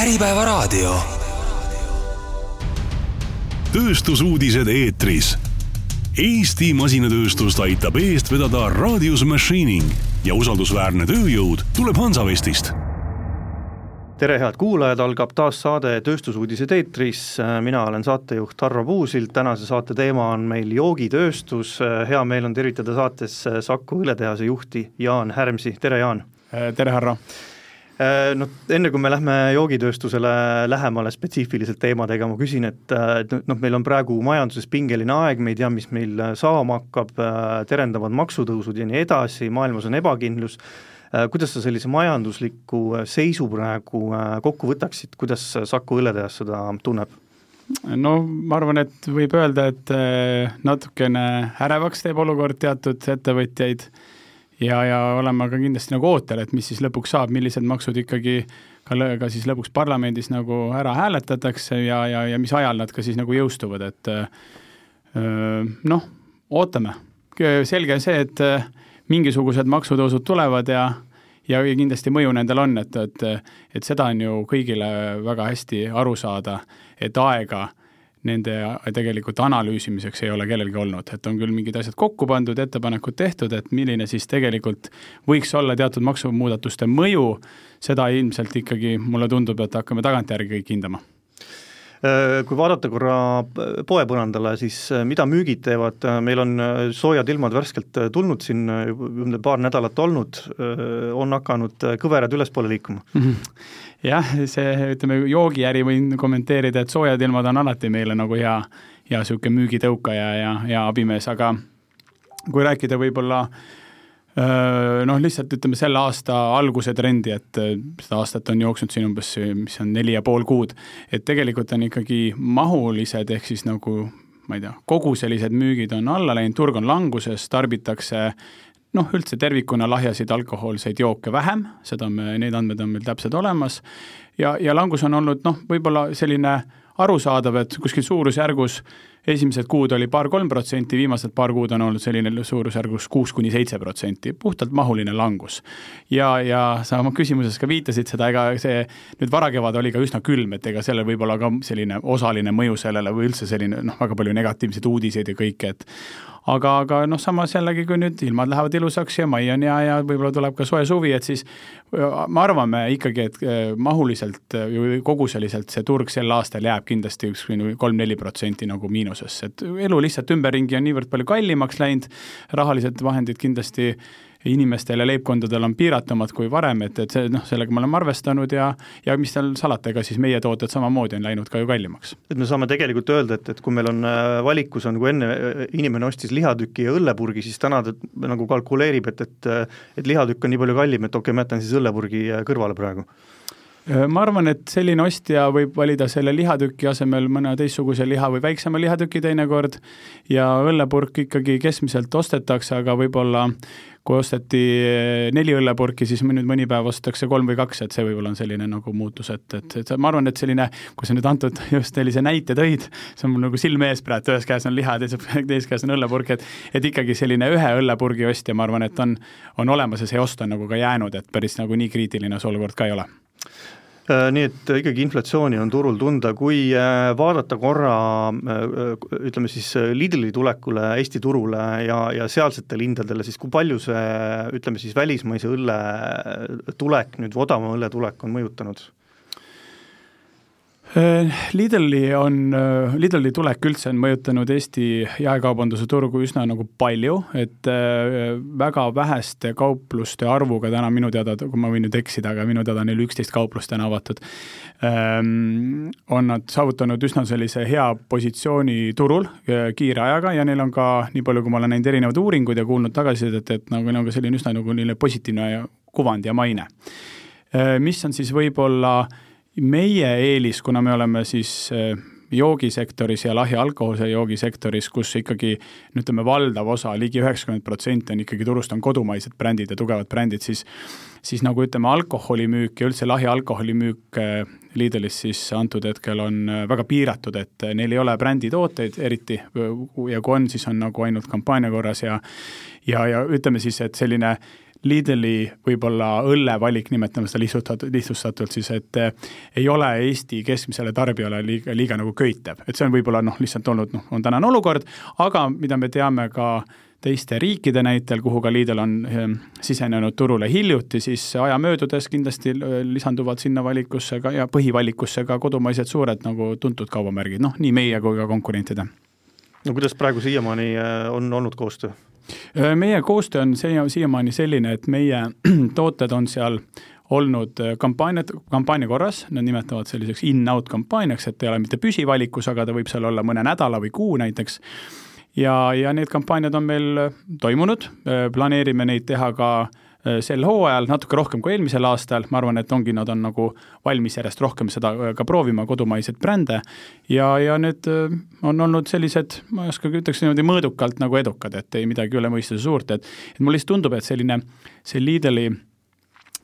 Äripäevaraadio. tööstusuudised eetris. Eesti masinatööstust aitab eest vedada Radius Machining ja usaldusväärne tööjõud tuleb Hansavestist tere, head kuulajad, algab taas saade Tööstusuudised eetris, mina olen saatejuht Harro Puusild, tänase saate teema on meil joogitööstus, hea meel on tervitada saates Saku õlletehase juhti Jaan Härmsi, tere Jaan! tere, Harro! No enne, kui me lähme joogitööstusele lähemale spetsiifiliselt teemadega, ma küsin, et noh, meil on praegu majanduses pingeline aeg, me ei tea, mis meil saama hakkab, terendavad maksutõusud ja nii edasi, maailmas on ebakindlus, kuidas sa sellise majandusliku seisu praegu kokku võtaksid, kuidas Saku õlletehas seda tunneb? no ma arvan, et võib öelda, et natukene ärevaks teeb olukord teatud ettevõtjaid ja, ja olema ka kindlasti nagu ootel, et mis siis lõpuks saab, millised maksud ikkagi ka, ka siis lõpuks parlamendis nagu ära hääletatakse ja, ja, ja mis ajal nad ka siis nagu jõustuvad, et noh, ootame. selge on see, et mingisugused maksutõusud tulevad ja ja kindlasti mõju nendel on, et, et, et seda on ju kõigile väga hästi aru saada, et aega nende tegelikult analüüsimiseks ei ole kellelgi olnud, et on küll mingid asjad kokku pandud, ettepanekud tehtud, et milline siis tegelikult võiks olla teatud maksumuudatuste mõju, seda ilmselt ikkagi mulle tundub, et hakkame tagantjärgi kõik hindama. Kui vaadata korra poepõrandale, siis mida müügid teevad, meil on soojad ilmad värskelt tulnud siin, paar nädalat olnud, on hakanud kõverad ülespoole liikuma. Mm. -hmm jah, see, ütleme, joogiäri võin kommenteerida, et soojad ilmad on alati meile nagu hea, hea niisugune müügitõukaja ja hea abimees, aga kui rääkida võib-olla noh, lihtsalt ütleme selle aasta alguse trendi, et seda aastat on jooksnud siin umbes, mis on neli ja pool kuud, et tegelikult on ikkagi mahulised, ehk siis nagu ma ei tea, koguselised müügid on alla läinud, turg on languses, tarbitakse noh, üldse tervikuna lahjasid alkohoolseid jooke vähem, seda me, need andmed on meil täpselt olemas, ja, ja langus on olnud noh, võib-olla selline arusaadav, et kuskil suurusjärgus esimesed kuud oli paar-kolm protsenti, viimased paar kuud on olnud selline suurusjärgus kuus kuni seitse protsenti, puhtalt mahuline langus. ja, ja sa oma küsimuses ka viitasid seda, ega see nüüd varakevad oli ka üsna külm, et ega sellel võib olla ka selline osaline mõju sellele või üldse selline noh, väga palju negatiivseid uudiseid ja kõike, et aga, aga noh, samas jällegi, kui nüüd ilmad lähevad ilusaks ja mai on hea ja võib-olla tuleb ka soe suvi, et siis me arvame ikkagi, et mahuliselt või koguseliselt see turg sel aastal jääb kindlasti üks kolm-neli protsenti nagu miinusesse, et elu lihtsalt ümberringi on niivõrd palju kallimaks läinud, rahalised vahendid kindlasti inimestel ja leibkondadel on piiratumad kui varem, et, et see noh, sellega me oleme arvestanud ja ja mis seal salata, ega siis meie tooted samamoodi on läinud ka ju kallimaks. et me saame tegelikult öelda, et, et kui meil on äh, valikus on, kui enne äh, inimene ostis lihatüki ja õllepurgi, siis täna ta nagu kalkuleerib, et, et et lihatükk on nii palju kallim, et okei okay,, ma jätan siis õllepurgi äh, kõrvale praegu. Äh, ma arvan, et selline ostja võib valida selle lihatüki asemel mõne teistsuguse liha või väiksema lihatüki teinekord ja õllepurk ikkagi keskmiselt ostetakse, aga võib-olla kui osteti äh, neli õllepurki, siis nüüd mõni päev ostetakse kolm või kaks, et see võib-olla on selline nagu muutus, et, et, et ma arvan, et selline, kui sa nüüd antud just sellise näite tõid, see on mul nagu silme ees praegu, ühes käes on liha, teises, teises käes on õllepurk, et et ikkagi selline ühe õllepurgi ostja, ma arvan, et on, on olemas ja see ost on nagu ka jäänud, et päris nagu nii kriitiline see olukord ka ei ole. Äh, nii et ikkagi inflatsiooni on turul tunda, kui äh, vaadata korra äh, ütleme siis Lidli tulekule Eesti turule ja, ja sealsetele hindadele, siis kui palju see ütleme siis välismaise õlle tulek, nüüd odavama õlle tulek on mõjutanud? Äh, Lidli on, äh, Lidli tulek üldse on mõjutanud Eesti jaekaubanduse turgu üsna nagu palju, et äh, väga väheste kaupluste arvuga täna minu teada, kui ma võin nüüd eksida, aga minu teada neil üksteist kauplust täna avatud, ähm, on nad saavutanud üsna sellise hea positsiooni turul kiire ajaga ja neil on ka, nii palju kui ma olen näinud erinevaid uuringuid ja kuulnud tagasisidet, et, nagu, nagu selline üsna nagu neile positiivne kuvand ja maine. mis on siis võib-olla äh, meie eelis, kuna me oleme siis äh, joogisektoris ja lahja alkoholse joogisektoris, kus ikkagi ütleme, valdav osa ligi, ligi üheksakümmend protsenti on ikkagi turust on kodumaised brändid ja tugevad brändid, siis siis nagu ütleme, alkoholimüük ja üldse lahja alkoholimüük äh, Lidlis siis antud hetkel on äh, väga piiratud, et neil ei ole bränditooteid eriti ja kui on, siis on nagu ainult kampaania korras ja ja, ja ütleme siis, et selline Lidli võib-olla õllevalik, nimetame seda lihtsustatult, lihtsustatult siis, et eh, ei ole Eesti keskmisele tarbijale liiga, liiga nagu köitev, et see on võib-olla noh, lihtsalt olnud noh, on tänane olukord, aga mida me teame ka teiste riikide näitel, kuhu ka Lidl on eh, sisenenud turule hiljuti, siis aja möödudes kindlasti eh, lisanduvad sinna valikusse ka ja põhivalikusse ka kodumaised suured nagu tuntud kaubamärgid, noh nii meie kui ka konkurentide. No kuidas praegu siiamaani on olnud koostöö? meie koostöö on siia, siiamaani selline, et meie tooted on seal olnud kampaaniad, kampaania korras, nad nimetavad selliseks in-out kampaaniaks, et ei ole mitte püsivalikus, aga ta võib seal olla mõne nädala või kuu näiteks. ja, ja need kampaaniad on meil toimunud, planeerime neid teha ka Äh, sel hooajal, natuke rohkem kui eelmisel aastal, ma arvan, et ongi, nad on nagu valmis järjest rohkem seda äh, ka proovima, kodumaiseid brände, ja, ja need äh, on olnud sellised, ma ei oskagi, ütleks niimoodi mõõdukalt nagu edukad, et ei midagi üle mõistuse suurt, et et mulle lihtsalt tundub, et selline, see Lidli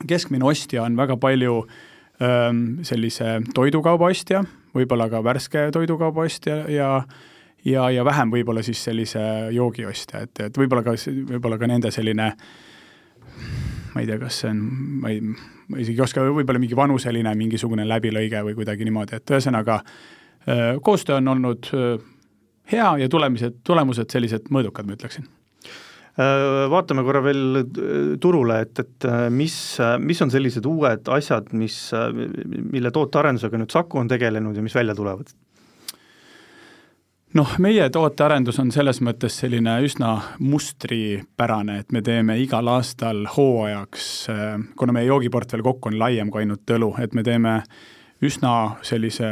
keskmine ostja on väga palju ähm, sellise toidukauba ostja, võib-olla ka värske toidukauba ostja ja ja, ja vähem võib-olla siis sellise joogiostja, et, et võib-olla ka, võib-olla ka nende selline äh, ma ei tea, kas see on, ma ei, ma isegi ei oska, võib-olla mingi vanuseline mingisugune läbilõige või kuidagi niimoodi, et ühesõnaga äh, koostöö on olnud äh, hea ja tulemised, tulemused sellised mõõdukad, ma ütleksin äh, vaatame korra veel turule, et, et mis, mis on sellised uued asjad, mis, mille tootearendusega nüüd Saku on tegelenud ja mis välja tulevad? Noh, meie tootearendus on selles mõttes selline üsna mustripärane, et me teeme igal aastal hooajaks, kuna meie joogiportfell kokku on laiem kui ainult õlu, et me teeme üsna sellise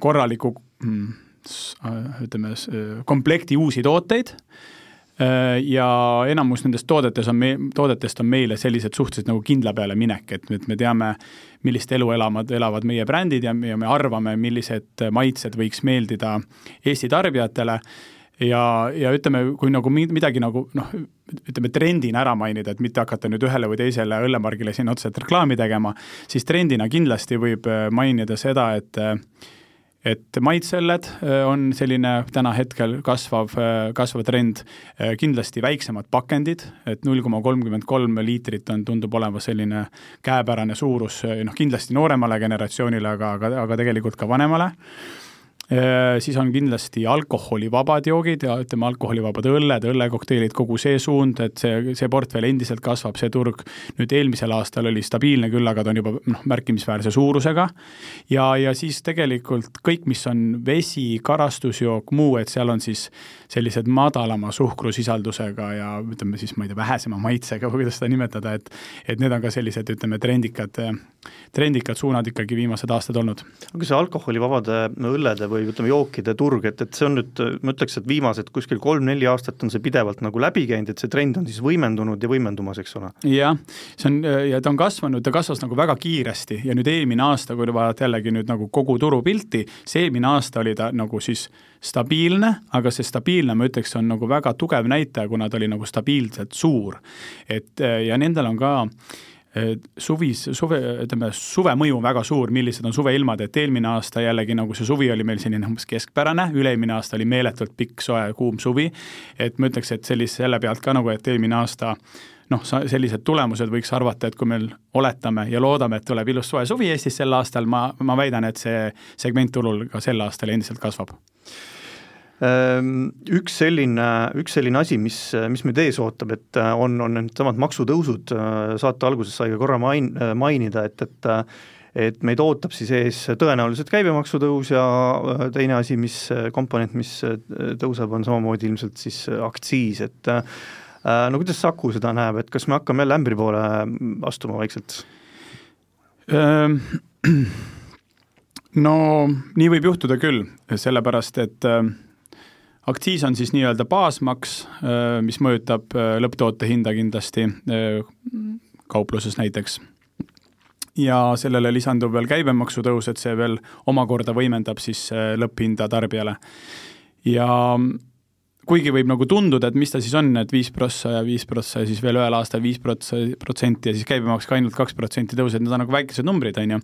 korraliku mm, ütleme, komplekti uusi tooteid. Äh, ja enamus nendest toodetes on me, toodetest on meile sellised suhteliselt nagu kindla peale minek, et, et me teame, millist elu elamad, elavad meie brändid ja, ja me arvame, millised maitsed võiks meeldida Eesti tarbijatele. Ja, ja ütleme, kui nagu midagi nagu noh, ütleme trendina ära mainida, et mitte hakata nüüd ühele või teisele õllemargile siin otseselt reklaami tegema, siis trendina kindlasti võib mainida seda, et et maitsõlled äh, on selline täna hetkel kasvav, äh, kasvav trend, äh, kindlasti väiksemad pakendid, et null koma kolmkümmend kolm liitrit on, tundub olema selline käepärane suurus, noh kindlasti nooremale generatsioonile, aga, aga, aga tegelikult ka vanemale siis on kindlasti alkoholivabad joogid ja ütleme, alkoholivabad õlled, õllekokteilid, kogu see suund, et see, see portfell endiselt kasvab, see turg nüüd eelmisel aastal oli stabiilne küll, aga ta on juba noh, märkimisväärse suurusega. ja, ja siis tegelikult kõik, mis on vesi, karastusjook, muu, et seal on siis sellised madalama suhkrusisaldusega ja ütleme siis, ma ei tea, vähesema maitsega või kuidas seda nimetada, et et need on ka sellised, ütleme, trendikad, trendikad suunad ikkagi viimased aastad olnud. aga see alkoholivabade õllede või ütleme, jookide turg, et, et see on nüüd, ma ütleks, et viimased kuskil kolm-neli aastat on see pidevalt nagu läbi käinud, et see trend on siis võimendunud ja võimendumas, eks ole? jah, see on ja ta on kasvanud, ta kasvas nagu väga kiiresti ja nüüd eelmine aasta, kui vaadata jällegi nüüd nagu kogu turupilti, see eelmine aasta oli ta nagu siis stabiilne, aga see stabiilne, ma ütleks, on nagu väga tugev näitaja, kuna ta oli nagu stabiilselt suur. et ja nendel on ka suvis, suve, ütleme, suve mõju on väga suur, millised on suveilmad, et eelmine aasta jällegi nagu see suvi oli meil selline umbes keskpärane, üle-eelmine aasta oli meeletult pikk, soe, kuum suvi, et ma ütleks, et sellise, selle pealt ka nagu, et eelmine aasta noh, sellised tulemused võiks arvata, et kui meil oletame ja loodame, et tuleb ilus soe suvi Eestis sel aastal, ma, ma väidan, et see segment turul ka sel aastal endiselt kasvab üks selline, üks selline asi, mis, mis meid ees ootab, et äh, on, on needsamad maksutõusud, äh, saate alguses sai ka korra main-, äh, mainida, et, et et meid ootab siis ees tõenäoliselt käibemaksu tõus ja teine asi, mis komponent, mis tõuseb, on samamoodi ilmselt siis aktsiis, et no kuidas Saku seda näeb, et kas me hakkame jälle ämbri poole astuma vaikselt? Ehm, no nii võib juhtuda küll, sellepärast et äh, aktsiis on siis nii-öelda baasmaks, äh, mis mõjutab äh, lõpptoote hinda kindlasti äh, kaupluses näiteks. ja sellele lisandub veel käibemaksu tõus, et see veel omakorda võimendab siis lõpphinda tarbijale. ja kuigi võib nagu tunduda, et mis ta siis on, et viis prossa ja viis prossa ja siis veel ühel aastal viis protsenti ja siis käibemaks ka ainult kaks protsenti tõus, et need on nagu väikesed numbrid, on ju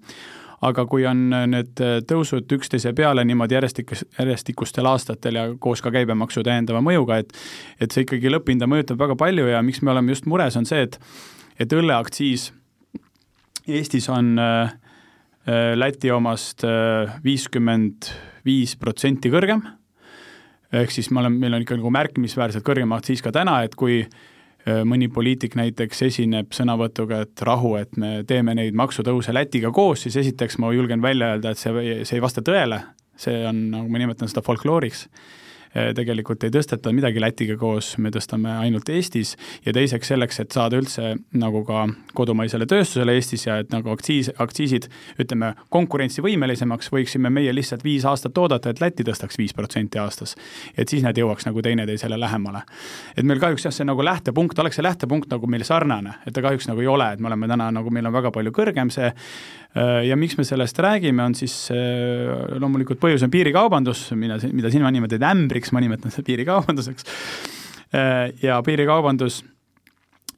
aga kui on need tõusud üksteise peale niimoodi järjestikus, järjestikustel aastatel ja koos ka käibemaksu täiendava mõjuga, et et see ikkagi lõpphinda mõjutab väga palju ja miks me oleme just mures, on see, et et õlleaktsiis Eestis on äh, äh Läti omast äh, viiskümmend viis protsenti kõrgem, ehk siis me oleme, meil on ikka nagu märkimisväärselt kõrgem aktsiis ka täna, et kui äh, mõni poliitik näiteks esineb sõnavõtuga, et rahu, et me teeme neid maksutõuse Lätiga koos, siis esiteks ma julgen välja öelda, et see, see ei vasta tõele, see on, nagu ma nimetan seda folklooriks. Äh, tegelikult ei tõsteta midagi Lätiga koos, me tõstame ainult Eestis ja teiseks selleks, et saada üldse nagu ka kodumaisele tööstusele Eestis ja et nagu aktsiis, aktsiisid ütleme, konkurentsivõimelisemaks, võiksime meie lihtsalt viis aastat oodata, et Läti tõstaks viis protsenti aastas. et siis nad jõuaks nagu teineteisele lähemale. et meil kahjuks jah, see nagu lähtepunkt, oleks see lähtepunkt nagu meil sarnane, et ta kahjuks nagu ei ole, et me oleme täna nagu, meil on väga palju kõrgem see ja miks me sellest räägime, on siis äh, loomulikult põhjus on piirikaubandus, mida, mida sina nimetad ämbri piiriks, ma nimetan seda piirikaubanduseks. Äh, ja piirikaubandus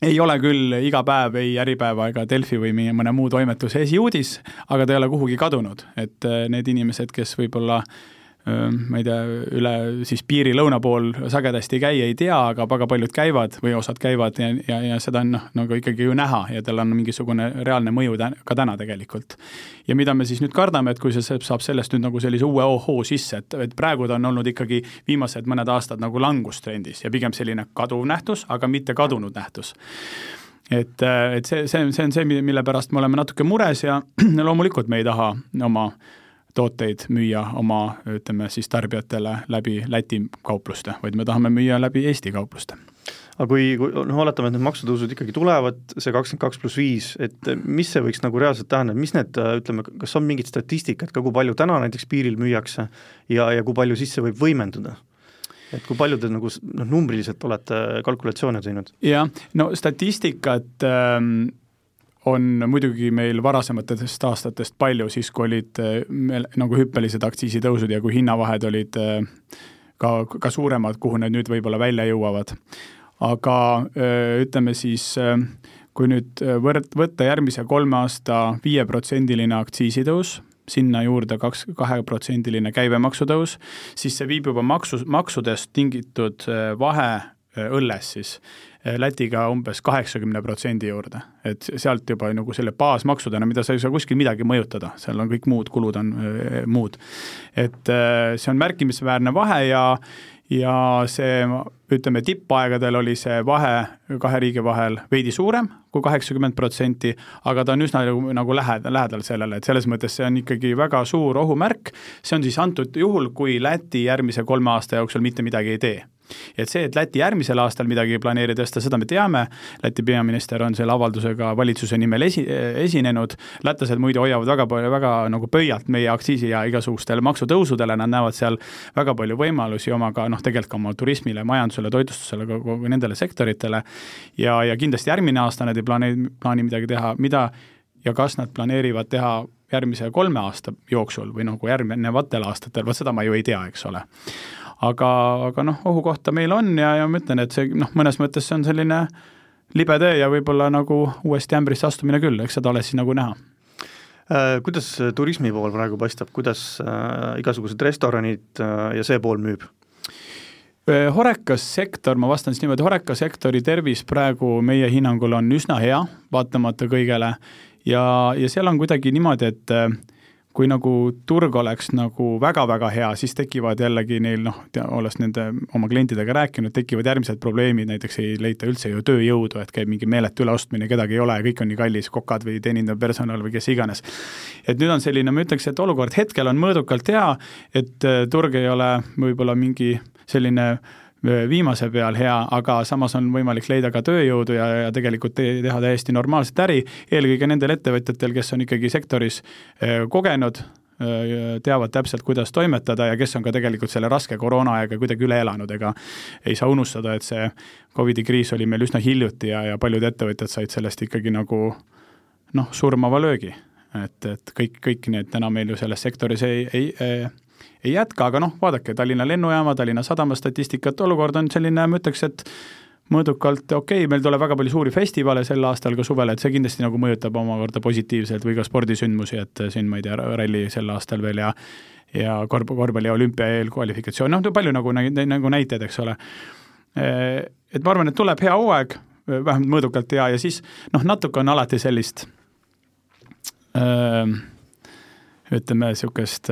ei ole küll iga päev ei Äripäeva ega Delfi või mõne muu toimetuse esiuudis, aga ta ei ole kuhugi kadunud, et äh, need inimesed, kes võib-olla äh, ma ei tea, üle siis piiri lõuna pool sagedasti ei käi, ei tea, aga väga paljud käivad või osad käivad ja, ja, ja seda on noh, nagu ikkagi ju näha ja tal on mingisugune reaalne mõju tä ka täna tegelikult. ja mida me siis nüüd kardame, et kui see saab sellest nüüd nagu sellise uue ohoo sisse, et, et praegu ta on olnud ikkagi viimased mõned aastad nagu langustrendis ja pigem selline kaduv nähtus, aga mitte kadunud nähtus et, et see, see, see on see, mille pärast me oleme natuke mures ja loomulikult me ei taha oma tooteid müüa oma, ütleme siis tarbijatele läbi Läti kaupluste, vaid me tahame müüa läbi Eesti kaupluste aga kui, kui noh, oletame, et need maksutõusud ikkagi tulevad, see kakskümmend kaks pluss viis, et mis see võiks nagu reaalselt tähendada, mis need, ütleme, kas on mingit statistikat ka, kui palju täna näiteks piiril müüakse ja, ja kui palju siis see võib võimenduda? et kui palju te nagu noh, numbriliselt olete kalkulatsioone teinud? jah, no statistikat ähm, on muidugi meil varasematest aastatest palju, siis kui olid eh, meil nagu hüppelised aktsiisitõusud ja kui hinnavahed olid eh, ka, ka suuremad, kuhu need nüüd võib-olla välja jõuavad. aga eh, ütleme siis, kui nüüd võrd-, võtta järgmise kolme aasta viieprotsendiline aktsiisitõus, sinna juurde kaks, kaheprotsendiline käibemaksu tõus, siis see viib juba maksu, maksudest tingitud vahe õlles siis Lätiga umbes kaheksakümne protsendi juurde, et sealt juba nagu selle baasmaksudena, mida sa ei saa kuskil midagi mõjutada, seal on kõik muud kulud on äh, muud. et äh, see on märkimisväärne vahe ja ja see, ütleme, tippaegadel oli see vahe kahe riigi vahel veidi suurem kui kaheksakümmend protsenti, aga ta on üsna nagu, nagu lähedal, lähedal sellele, et selles mõttes see on ikkagi väga suur ohumärk, see on siis antud juhul, kui Läti järgmise kolme aasta jooksul mitte midagi ei tee. Et see, et Läti järgmisel aastal midagi ei planeeri tõsta, seda me teame, Läti peaminister on selle avaldusega valitsuse nimel esi, esinenud, lätlased muidu hoiavad väga palju, väga nagu pöialt meie aktsiisi ja igasugustele maksutõusudele, nad näevad seal väga palju võimalusi oma ka noh, tegelikult ka oma turismile, majandusele, toitlustusele, kogu nendele sektoritele. Ja, ja kindlasti järgmine aasta nad ei plaani, plaani midagi teha, mida ja kas nad planeerivad teha järgmise kolme aasta jooksul või nagu järgnevatel aastatel, vot seda ma ju ei tea, eks ole aga, aga noh, ohukohta meil on ja, ja ma ütlen, et see noh, mõnes mõttes see on selline libe tee ja võib-olla nagu uuesti ämbrisse astumine küll, eks seda alles siis nagu näha äh, Kuidas turismi pool praegu paistab, kuidas äh, igasugused restoranid äh, ja see pool müüb? Äh, Horekas sektor, ma vastan siis niimoodi, Horeka sektori tervis praegu meie hinnangul on üsna hea, vaatamata kõigele, ja, ja seal on kuidagi niimoodi, et äh, kui nagu turg oleks nagu väga-väga hea, siis tekivad jällegi neil noh, olles nende oma klientidega rääkinud, tekivad järgmised probleemid, näiteks ei leita üldse ju tööjõudu, et käib mingi meeletu üleostmine, kedagi ei ole ja kõik on nii kallis, kokad või teenindav personal või kes iganes. et nüüd on selline, ma ütleks, et olukord hetkel on mõõdukalt hea, et äh, turg ei ole võib-olla mingi selline viimase peal hea, aga samas on võimalik leida ka tööjõudu ja, ja tegelikult te, teha täiesti normaalset äri, eelkõige nendel ettevõtjatel, kes on ikkagi sektoris kogenud, teavad täpselt, kuidas toimetada ja kes on ka tegelikult selle raske koroonaaega kuidagi üle elanud, ega ei saa unustada, et see Covidi kriis oli meil üsna hiljuti ja, ja paljud ettevõtjad said sellest ikkagi nagu noh, surmava löögi. et, et kõik, kõik need täna meil ju selles sektoris ei, ei, ei ei jätka, aga noh, vaadake Tallinna lennujaama, Tallinna Sadama statistikat, olukord on selline, ma ütleks, et mõõdukalt, okei okay,, meil tuleb väga palju suuri festivale sel aastal ka suvel, et see kindlasti nagu mõjutab omakorda positiivselt või ka spordisündmusi, et siin ma ei tea, ralli sel aastal veel ja ja korv, korvpalli olümpia eelkvalifikatsioon, noh, palju nagu, nagu näiteid, eks ole. Et ma arvan, et tuleb hea hooaeg, vähemalt mõõdukalt hea ja siis noh, natuke on alati sellist öö, ütleme, niisugust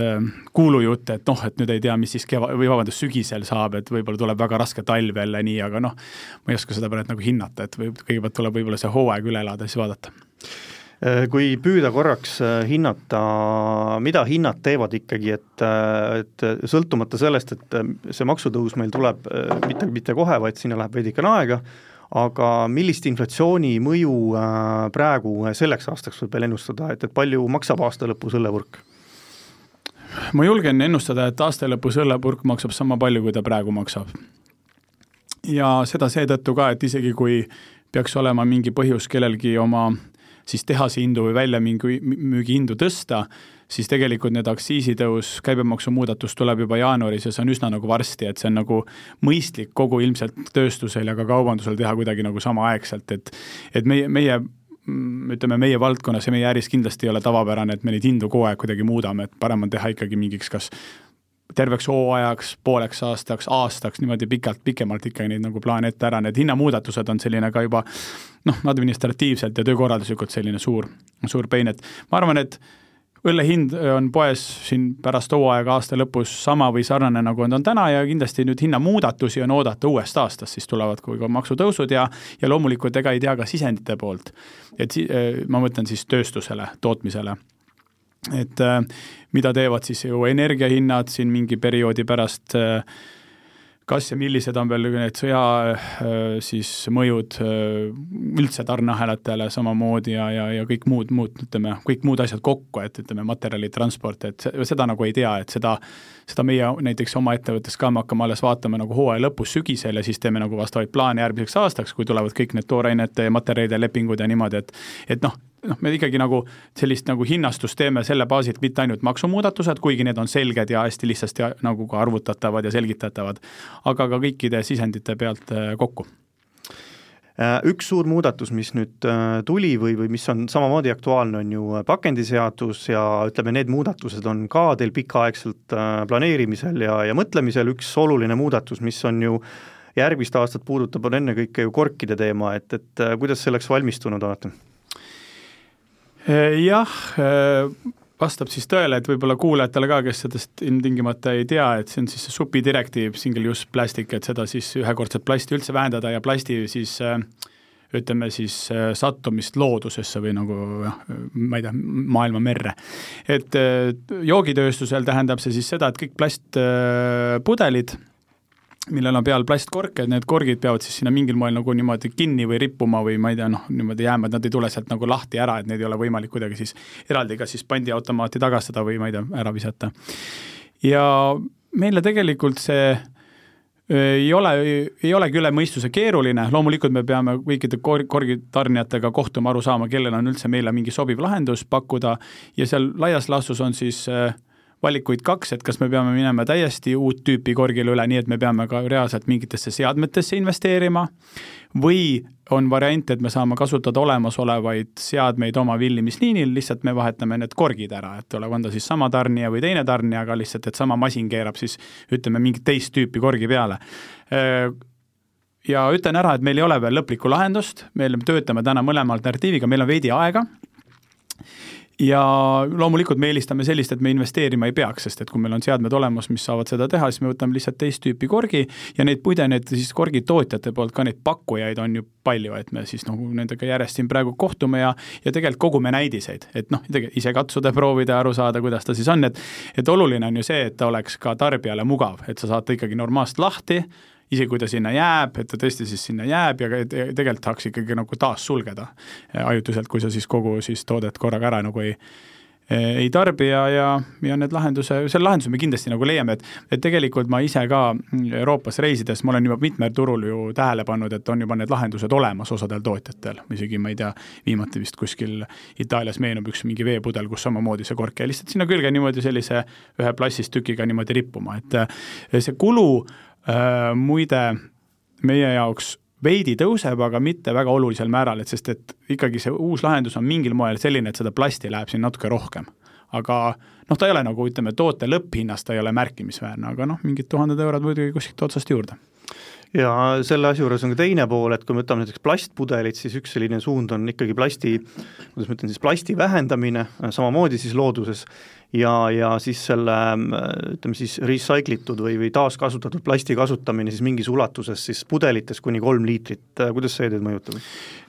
kuulujutte, et noh, et nüüd ei tea, mis siis keva- või vabandust, sügisel saab, et võib-olla tuleb väga raske talv jälle nii, aga noh, ma ei oska seda praegu nagu hinnata, et võib, kõigepealt tuleb võib-olla see hooaeg üle elada, siis vaadata kui püüda korraks hinnata, mida hinnad teevad ikkagi, et, et sõltumata sellest, et see maksutõus meil tuleb mitte, mitte kohe, vaid sinna läheb veidikene aega, aga millist inflatsiooni mõju praegu selleks aastaks võib veel ennustada, et, et palju maksab aasta lõpus õllepurk? Ma julgen ennustada, et aasta lõpus õllepurk maksab sama palju, kui ta praegu maksab. ja seda seetõttu ka, et isegi kui peaks olema mingi põhjus kellelgi oma siis tehase hindu või väljamüügi hindu tõsta, siis tegelikult need aktsiisitõus, käibemaksumuudatus tuleb juba jaanuaris ja see on üsna nagu varsti, et see on nagu mõistlik kogu ilmselt tööstusel ja ka kaubandusel teha kuidagi nagu samaaegselt, et et meie, meie ütleme, meie valdkonnas ja meie äris kindlasti ei ole tavapärane, et me neid hindu kogu aeg kuidagi muudame, et parem on teha ikkagi mingiks kas terveks hooajaks, pooleks aastaks, aastaks, niimoodi pikalt, pikemalt ikkagi neid nagu plaane ette ära, need hinnamuudatused on selline ka juba noh, administratiivselt ja töökorralduslikult selline suur, suur pein, et ma arvan, et õlle hind on poes siin pärast hooaega aasta lõpus sama või sarnane, nagu on täna ja kindlasti nüüd hinnamuudatusi on oodata uuest aastast, siis tulevad ka maksutõusud ja ja loomulikult ega ei tea ka sisendite poolt. et si-, äh, ma mõtlen siis tööstusele, tootmisele. et äh, mida teevad siis ju energiahinnad siin mingi perioodi pärast äh, kas ja millised on veel need sõja äh, siis mõjud äh, üldse tarneahelatele samamoodi ja, ja, ja kõik muud, muud, ütleme, kõik muud asjad kokku, et ütleme, materjalitransport, et seda nagu ei tea, et seda, seda meie näiteks oma ettevõttes ka me hakkame alles vaatama nagu hooaja lõpus, sügisel ja siis teeme nagu vastavaid plaane järgmiseks aastaks, kui tulevad kõik need toorainete ja materjalide lepingud ja niimoodi, et et noh, noh, me ikkagi nagu sellist nagu hinnastust teeme selle baasilt, mitte ainult maksumuudatused, kuigi need on selged ja hästi lihtsasti nagu ka arvutatavad ja selgitatavad, aga ka kõikide sisendite pealt äh, kokku äh, üks suur muudatus, mis nüüd äh, tuli või, või mis on samamoodi aktuaalne, on ju pakendiseadus ja ütleme, need muudatused on ka teil pikaaegselt planeerimisel ja, ja mõtlemisel, üks oluline muudatus, mis on ju järgmist aastat puudutab, on ennekõike ju korkide teema, et, et kuidas selleks valmistunud olete? Äh, jah, äh, vastab siis tõele, et võib-olla kuulajatele ka, kes sellest ilmtingimata ei tea, et see on siis see supi direktiiv, single use plastic, et seda siis ühekordset plasti üldse vähendada ja plasti siis äh, ütleme siis sattumist loodusesse või nagu jah, ma ei tea, maailma merre. et joogitööstusel tähendab see siis seda, et kõik plastpudelid millel on peal plastkork, et need korgid peavad siis sinna mingil moel nagu niimoodi kinni või rippuma või ma ei tea, noh, niimoodi jääma, et nad ei tule sealt nagu lahti ära, et neid ei ole võimalik kuidagi siis eraldi kas siis pandiautomaati tagastada või ma ei tea, ära visata. ja meile tegelikult see ei ole, ei olegi üle mõistuse keeruline, loomulikult me peame kõikide kor-, korgitarnijatega kohtuma, aru saama, kellel on üldse meile mingi sobiv lahendus pakkuda ja seal laias laastus on siis äh, valikuid kaks, et kas me peame minema täiesti uut tüüpi korgile üle, nii et me peame ka reaalselt mingitesse seadmetesse investeerima, või on variant, et me saame kasutada olemasolevaid seadmeid oma villimisliinil, lihtsalt me vahetame need korgid ära, et ole, on ta siis sama tarnija või teine tarnija, aga lihtsalt, et sama masin keerab siis ütleme, mingit teist tüüpi korgi peale. Ja ütlen ära, et meil ei ole veel lõplikku lahendust, me töötame täna mõlema alternatiiviga, meil on veidi aega ja loomulikult me eelistame sellist, et me investeerima ei peaks, sest et kui meil on seadmed olemas, mis saavad seda teha, siis me võtame lihtsalt teist tüüpi korgi ja neid pudeneid siis korgitootjate poolt ka neid pakkujaid on ju palju, et me siis nagu nendega järjest siin praegu kohtume ja ja tegelikult kogume näidiseid, et noh, ise katsuda, proovida, aru saada, kuidas ta siis on, et et oluline on ju see, et ta oleks ka tarbijale mugav, et sa saad ta ikkagi normaalselt lahti, isegi kui ta sinna jääb, et ta tõesti siis sinna jääb ja tegelikult tahaks ikkagi nagu taas sulgeda äh, ajutiselt, kui sa siis kogu siis toodet korraga ära nagu ei ei tarbi ja, ja, ja need lahenduse, selle lahenduse me kindlasti nagu leiame, et et tegelikult ma ise ka Euroopas reisides, ma olen juba mitmel turul ju tähele pannud, et on juba need lahendused olemas osadel tootjatel, isegi ma ei tea, viimati vist kuskil Itaalias meenub üks mingi veepudel, kus samamoodi see kork jäi lihtsalt sinna külge niimoodi sellise ühe plastist tükiga niimoodi rippuma, et see kulu muide meie jaoks veidi tõuseb, aga mitte väga olulisel määral, et sest et ikkagi see uus lahendus on mingil moel selline, et seda plasti läheb siin natuke rohkem. aga noh, ta ei ole nagu ütleme, toote lõpphinnast ta ei ole märkimisväärne, aga noh, mingid tuhanded eurod muidugi kuskilt otsast juurde ja selle asja juures on ka teine pool, et kui me võtame näiteks plastpudelid, siis üks selline suund on ikkagi plasti, kuidas ma ütlen siis, plasti vähendamine, samamoodi siis looduses, ja, ja siis selle ütleme siis recycle itud või, või taaskasutatud plasti kasutamine siis mingis ulatuses siis pudelites kuni kolm liitrit, kuidas see teid mõjutab?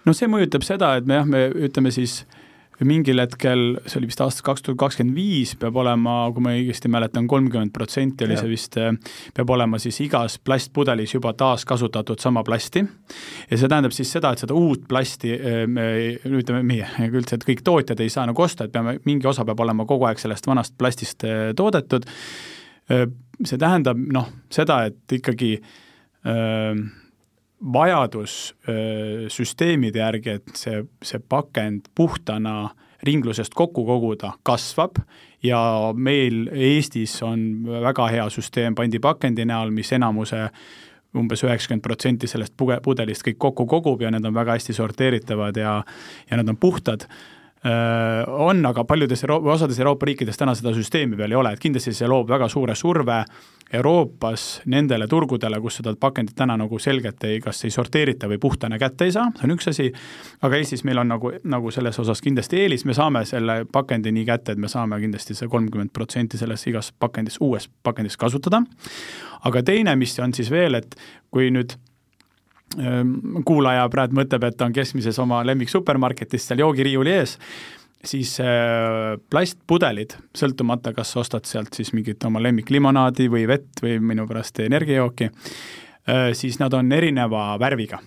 no see mõjutab seda, et me jah, me ütleme siis äh, mingil hetkel, see oli vist aastast kaks tuhat kakskümmend viis, peab olema, kui ma õigesti mäletan, kolmkümmend protsenti oli see vist, eh, peab olema siis igas plastpudelis juba taaskasutatud sama plasti. ja see tähendab siis seda, et seda uut plasti eh, me, ütleme meie, üldse, et kõik tootjad ei saa nagu osta, et peame, mingi osa peab olema kogu aeg sellest vanast plastist eh, toodetud. see tähendab noh, seda, et ikkagi öö, vajadus öö, süsteemide järgi, et see, see pakend puhtana ringlusest kokku koguda, kasvab ja meil Eestis on väga hea süsteem pandipakendi näol, mis enamuse umbes üheksakümmend protsenti sellest puge, pudelist kõik kokku kogub ja need on väga hästi sorteeritavad ja ja nad on puhtad on, aga paljudes Euro-, osades Euroopa riikides täna seda süsteemi veel ei ole, et kindlasti see loob väga suure surve Euroopas nendele turgudele, kus seda pakendit täna nagu selgelt ei, kas ei sorteerita või puhtana kätte ei saa, see on üks asi, aga Eestis meil on nagu, nagu selles osas kindlasti eelis, me saame selle pakendi nii kätte, et me saame kindlasti see kolmkümmend protsenti selles igas pakendis, uues pakendis kasutada, aga teine, mis on siis veel, et kui nüüd kuulaja praegu mõtleb, et ta on keskmises oma lemmiksupermarketis seal joogiriiuli ees, siis äh, plastpudelid, sõltumata, kas ostad sealt siis mingit oma lemmiklimonaadi või vett või minu pärast energiajooki, äh, siis nad on erineva värviga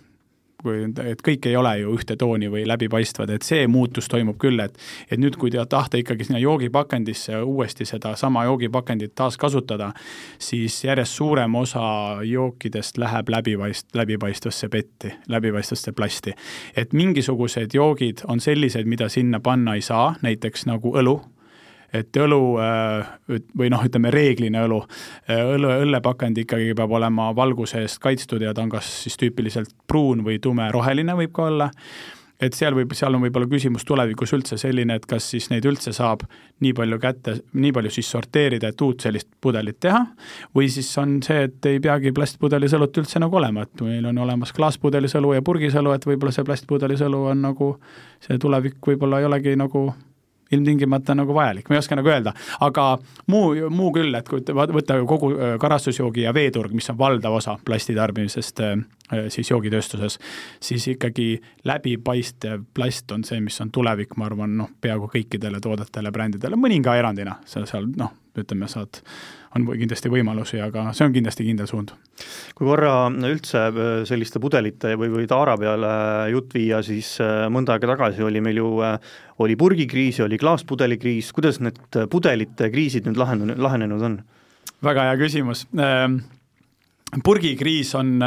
kui, et kõik ei ole ju ühte tooni või läbipaistvad, et see muutus toimub küll, et et nüüd, kui tahta ikkagi sinna joogipakendisse uuesti sedasama joogipakendit taaskasutada, siis järjest suurem osa jookidest läheb läbipaist-, läbipaistvasse petti, läbipaistvasse plasti. et mingisugused joogid on sellised, mida sinna panna ei saa, näiteks nagu õlu et õlu äh, või noh, ütleme reeglina õlu, äh, õlle, õllepakend ikkagi peab olema valguse eest kaitstud ja ta on kas siis tüüpiliselt pruun või tumeroheline võib ka olla. Et seal võib, seal on võib-olla küsimus tulevikus üldse selline, et kas siis neid üldse saab nii palju kätte, nii palju siis sorteerida, et uut sellist pudelit teha, või siis on see, et ei peagi plastpudelis õlut üldse nagu olema, et meil on olemas klaaspudelis õlu ja purgis õlu, et võib-olla see plastpudelis õlu on nagu, see tulevik võib-olla ei olegi nagu ilmtingimata nagu vajalik, ma ei oska nagu öelda, aga muu, muu küll, et kui võtta kogu karastusjoogi ja veeturg, mis on valdav osa plasti tarbimisest siis joogitööstuses, siis ikkagi läbipaistev plast on see, mis on tulevik, ma arvan, noh, peaaegu kõikidele toodetele, brändidele, mõninga erandina, seal, seal noh, ütleme, saad on kindlasti võimalusi, aga see on kindlasti kindel suund. kui korra üldse äh, selliste pudelite või, või taara peale jutt viia, siis äh, mõnda aega tagasi oli meil ju, äh, oli purgikriis ja oli klaaspudelikriis, kuidas need pudelite kriisid nüüd lahenenud, lahenenud on? väga hea küsimus. Ähm, purgikriis on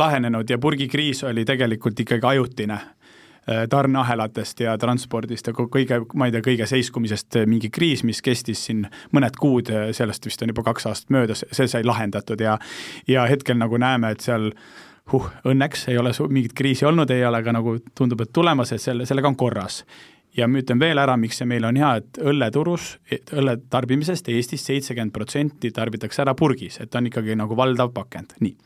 lahenenud ja purgikriis oli tegelikult ikkagi ajutine Äh, tarneahelatest ja transpordist ja kõige, ma ei tea, kõige seiskumisest äh, mingi kriis, mis kestis siin mõned kuud, äh, sellest vist on juba kaks aastat möödas, see sai lahendatud ja ja hetkel nagu näeme, et seal huh, õnneks ei ole mingit kriisi olnud, ei ole ka nagu tundub, et tulemas, et selle, sellega on korras ja ma ütlen veel ära, miks see meil on hea, et õlleturus, õlle tarbimisest Eestis seitsekümmend protsenti tarbitakse ära purgis, et on ikkagi nagu valdav pakend, nii.